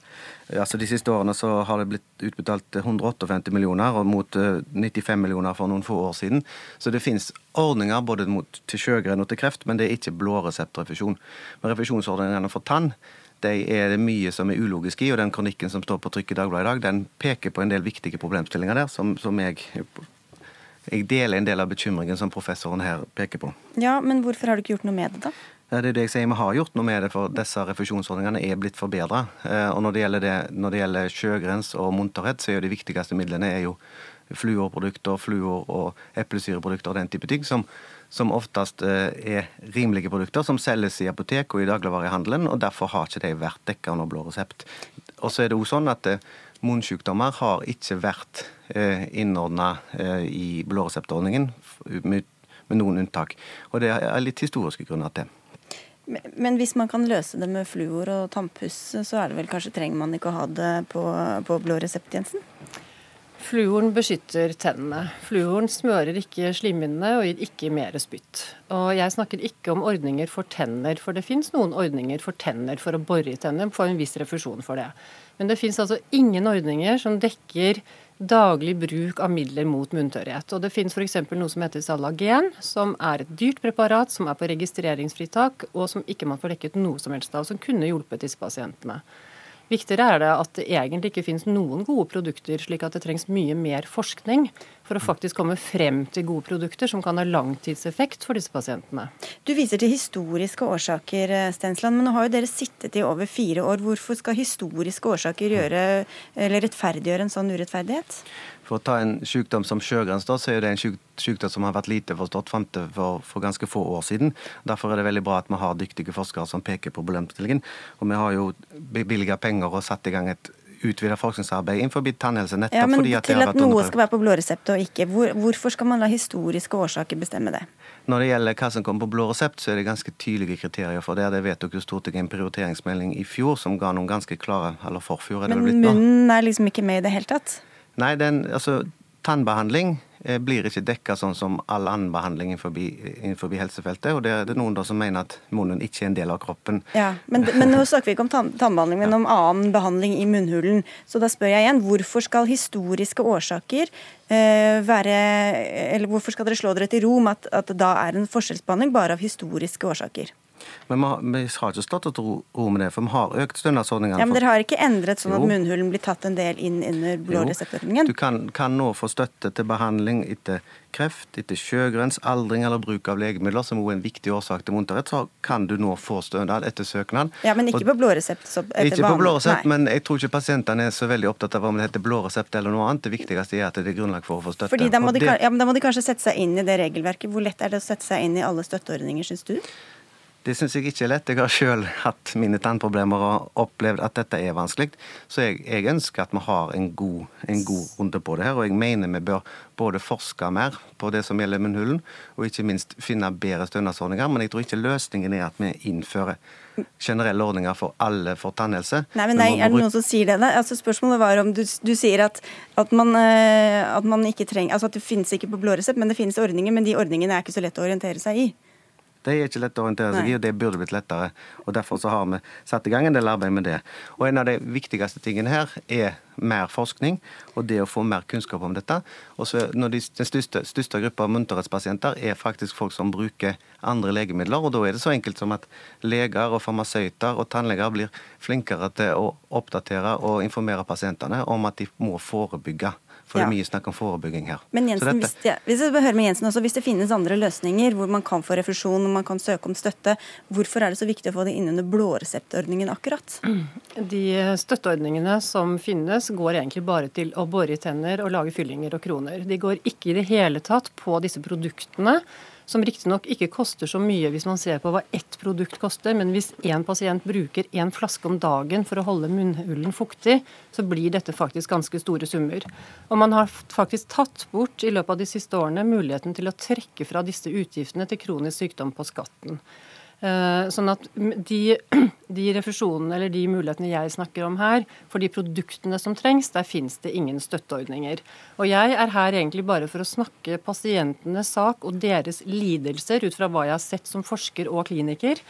altså De siste årene så har det blitt utbetalt 158 millioner, og mot 95 millioner for noen få år siden. Så det finnes ordninger både mot, til sjøgren og til kreft, men det er ikke blåreseptrefusjon. Men refusjonsordningene for tann de er det mye som er ulogisk i, og den kronikken som står på trykk i Dagbladet i dag, den peker på en del viktige problemstillinger der som, som jeg jeg deler en del av bekymringen som professoren her peker på. Ja, Men hvorfor har du ikke gjort noe med det, da? Det er det jeg sier, Vi har gjort noe med det, for disse refusjonsordningene er blitt forbedra. Eh, og når det gjelder, det, når det gjelder sjøgrens og munterhet, så er jo de viktigste midlene er jo fluorprodukter, fluor og eplesyreprodukter og den type ting, som, som oftest eh, er rimelige produkter som selges i apotek og i dagligvarehandelen, og derfor har ikke de vært dekka under blå resept. Og så er det også sånn at eh, munnsykdommer har ikke vært eh, innordna i blåreseptordningen, med, med noen unntak. Og det er litt historiske grunner til. Men hvis man kan løse det med fluor og tannpuss, så er det vel kanskje trenger man ikke å ha det på, på blå resept, Jensen? Fluoren beskytter tennene. Fluoren smører ikke slimhinnene og gir ikke mer spytt. Og jeg snakker ikke om ordninger for tenner, for det fins noen ordninger for tenner for å bore i tenner, få en viss refusjon for det. Men det fins altså ingen ordninger som dekker daglig bruk av midler mot munntørrhet. Og det finnes f.eks. noe som heter Salagen, som er et dyrt preparat som er på registreringsfritak, og som ikke man får dekket noe som helst av, som kunne hjulpet disse pasientene. Viktigere er det at det egentlig ikke finnes noen gode produkter, slik at det trengs mye mer forskning for å faktisk komme frem til gode produkter som kan ha langtidseffekt for disse pasientene. Du viser til historiske årsaker, Stensland, men nå har jo dere sittet i over fire år. Hvorfor skal historiske årsaker gjøre, eller rettferdiggjøre en sånn urettferdighet? For å ta en sykdom som sjøgrens, da, så er det en syk, sykdom som har vært lite forstått frem til for, for, ganske få år siden. Derfor er det veldig bra at vi har dyktige forskere som peker på problemstillingen. Og vi har jo bevilga penger og satt i gang et utvida forskningsarbeid innenfor tannhelse. nettopp ja, men fordi at Til at noe underprøvd. skal være på blå resept og ikke. Hvor, hvorfor skal man la historiske årsaker bestemme det? Når det gjelder hva som kommer på blå resept, så er det ganske tydelige kriterier for det. Det vedtok jo Stortinget en prioriteringsmelding i fjor som ga noen ganske klare Eller forfjor, er det Men blitt nå? munnen er liksom ikke med i det hele tatt? Nei, den, altså, tannbehandling eh, blir ikke dekka sånn som all annen behandling innenfor, innenfor helsefeltet. Og det er noen som mener at munnen ikke er en del av kroppen. Ja, men, men nå snakker vi ikke om tann tannbehandling, men om annen behandling i munnhulen. Så da spør jeg igjen, hvorfor skal historiske årsaker eh, være Eller hvorfor skal dere slå dere til ro med at, at det da er en forskjellsbehandling bare av historiske årsaker? Men vi har, ikke stått til ro, med det, for vi har økt stønadsordningene. Ja, men Dere har ikke endret sånn at munnhulen blir tatt en del inn under blåreseptordningen? Du kan, kan nå få støtte til behandling etter kreft, etter sjøgrens, aldring eller bruk av legemidler, som også er en viktig årsak til munterhet. Så kan du nå få stønad etter søknad. Ja, men ikke på blå resept? Ikke på blå resept, men jeg tror ikke pasientene er så veldig opptatt av om det heter blå resept eller noe annet. Det viktigste er at det er grunnlag for å få støtte. Fordi da må, de, ja, men da må de kanskje sette seg inn i det regelverket. Hvor lett er det å sette seg inn i alle støtteordninger, syns du? Det syns jeg ikke er lett. Jeg har sjøl hatt mine tannproblemer og opplevd at dette er vanskelig. Så jeg, jeg ønsker at vi har en god, en god runde på det her. Og jeg mener vi bør både forske mer på det som gjelder munnhulen, og ikke minst finne bedre stønadsordninger. Men jeg tror ikke løsningen er at vi innfører generelle ordninger for alle for tannhelse. Nei, men nei, er det noen som sier det? da? Altså, spørsmålet var om du, du sier at, at, man, eh, at man ikke trenger Altså at det finnes ikke på blå resept, men det finnes ordninger. Men de ordningene er ikke så lett å orientere seg i. Det er ikke lett å orientere seg i, og det burde blitt lettere. og Derfor så har vi satt i gang en del arbeid med det. Og En av de viktigste tingene her er mer forskning og det å få mer kunnskap om dette. Og så når de, Den største, største gruppa munterhetspasienter er faktisk folk som bruker andre legemidler. og Da er det så enkelt som at leger og farmasøyter og tannleger blir flinkere til å oppdatere og informere pasientene om at de må forebygge. For det er mye snakk om forebygging her. Men Jensen, dette- hvis, ja, hvis jeg bør høre med Jensen også, hvis det finnes andre løsninger hvor man kan få refusjon og man kan søke om støtte, hvorfor er det så viktig å få det inn under blåreseptordningen akkurat? De støtteordningene som finnes, går egentlig bare til å bore i tenner og lage fyllinger og kroner. De går ikke i det hele tatt på disse produktene, som riktignok ikke koster så mye hvis man ser på hva ett produkt koster, men hvis én pasient bruker én flaske om dagen for å holde munnhulen fuktig, så blir dette faktisk ganske store summer. Og man har faktisk tatt bort i løpet av de siste årene muligheten til å trekke fra disse utgiftene til kronisk sykdom på skatten. Eh, Sånn at de, de refusjonene eller de mulighetene jeg snakker om her, for de produktene som trengs, der finnes det ingen støtteordninger. Og jeg er her egentlig bare for å snakke pasientenes sak og deres lidelser ut fra hva jeg har sett som forsker og kliniker.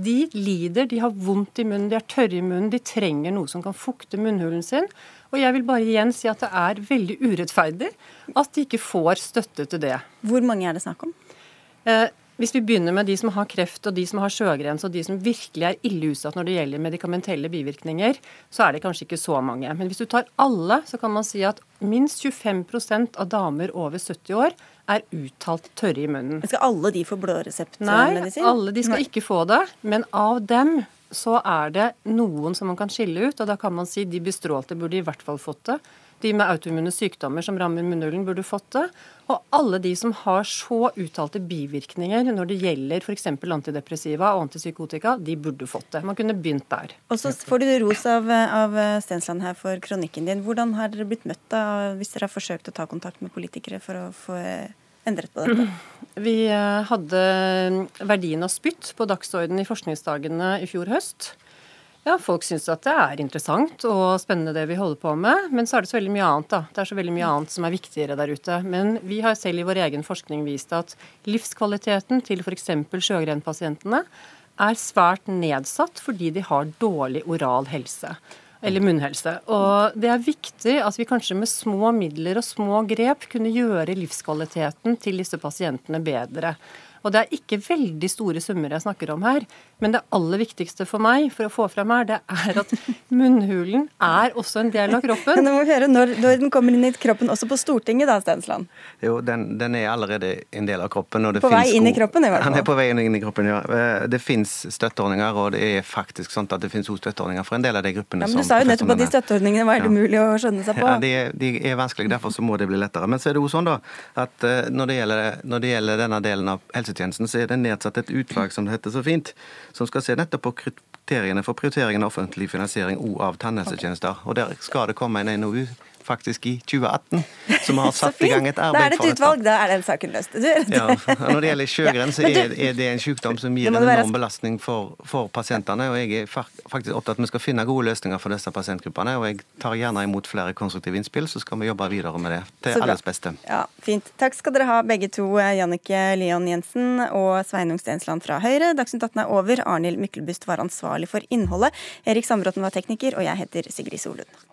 De lider, de har vondt i munnen, de er tørre i munnen, de trenger noe som kan fukte munnhulen sin. Og jeg vil bare igjen si at det er veldig urettferdig at de ikke får støtte til det. Hvor mange er det snakk om? Eh, hvis vi begynner med de som har kreft og de som har sjøgrens og de som virkelig er ille utsatt når det gjelder medikamentelle bivirkninger, så er det kanskje ikke så mange. Men hvis du tar alle, så kan man si at minst 25% av damer over 70 år er uttalt tørre i munnen. Skal alle de få Nei, alle de skal ikke få det. Men av dem så er det noen som man kan skille ut, og da kan man si de bestrålte burde i hvert fall fått det. De med autoimmune sykdommer som rammer munnhulen, burde fått det. Og alle de som har så uttalte bivirkninger når det gjelder f.eks. antidepressiva og antipsykotika, de burde fått det. Man kunne begynt der. Og så får du ros av, av Stensland her for kronikken din. Hvordan har dere blitt møtt da, hvis dere har forsøkt å ta kontakt med politikere for å få endret på dette? Vi eh, hadde verdien av spytt på dagsordenen i forskningsdagene i fjor høst. Ja, Folk syns at det er interessant og spennende det vi holder på med, men så er det så veldig mye annet. da. Det er så veldig mye annet som er viktigere der ute. Men vi har selv i vår egen forskning vist at livskvaliteten til f.eks. sjøgrenpasientene er svært nedsatt fordi de har dårlig oral helse. Eller munnhelse. Og det er viktig at vi kanskje med små midler og små grep kunne gjøre livskvaliteten til disse pasientene bedre. Og det er ikke veldig store summer jeg snakker om her, men det aller viktigste for meg for å få frem her, det er at munnhulen er også en del av kroppen. Nå må vi høre når, når den kommer inn i kroppen, også på Stortinget da, Stensland. Jo, den, den er allerede en del av kroppen. Og det På vei inn i kroppen, i hvert fall. Han er på vei inn i kroppen, ja. Eh, Det finnes støtteordninger, og det er faktisk sånn at det finnes også støtteordninger for en del av de gruppene Ja, men Du sa jo nettopp at de støtteordningene var helt Ja. umulig å skjønne seg på. Ja, de, de er vanskelig, derfor så må det bli lettere. Men så er det jo sånn da, at eh, når det gjelder, når det gjelder denne delen av helsetjenesten, så er det nedsatt et utvalg som det heter så fint, som skal se nettopp på kriteriene for prioriteringen av offentlig finansiering og av tannhelsetjenester. Og der skal det komme en NOU faktisk i 2018, som har satt i gang et arbeid for dette. Da er det et utvalg, da er den saken løst. ja, Når det gjelder sjøgren, så er, er, det en sykdom som gir en enorm belastning for, for, pasientene. og Jeg er faktisk opptatt av at vi skal finne gode løsninger for disse pasientgruppene. og Jeg tar gjerne imot flere konstruktive innspill, så skal vi jobbe videre med det. Til alles beste. Ja, Fint. Takk skal dere ha begge to, Jannike Leon Jensen og Sveinung Stensland fra Høyre. Dagsnytt 18 er over. Arnhild Myklebust var ansvarlig for innholdet. Erik Sandbråten var tekniker, og jeg heter Sigrid Solund.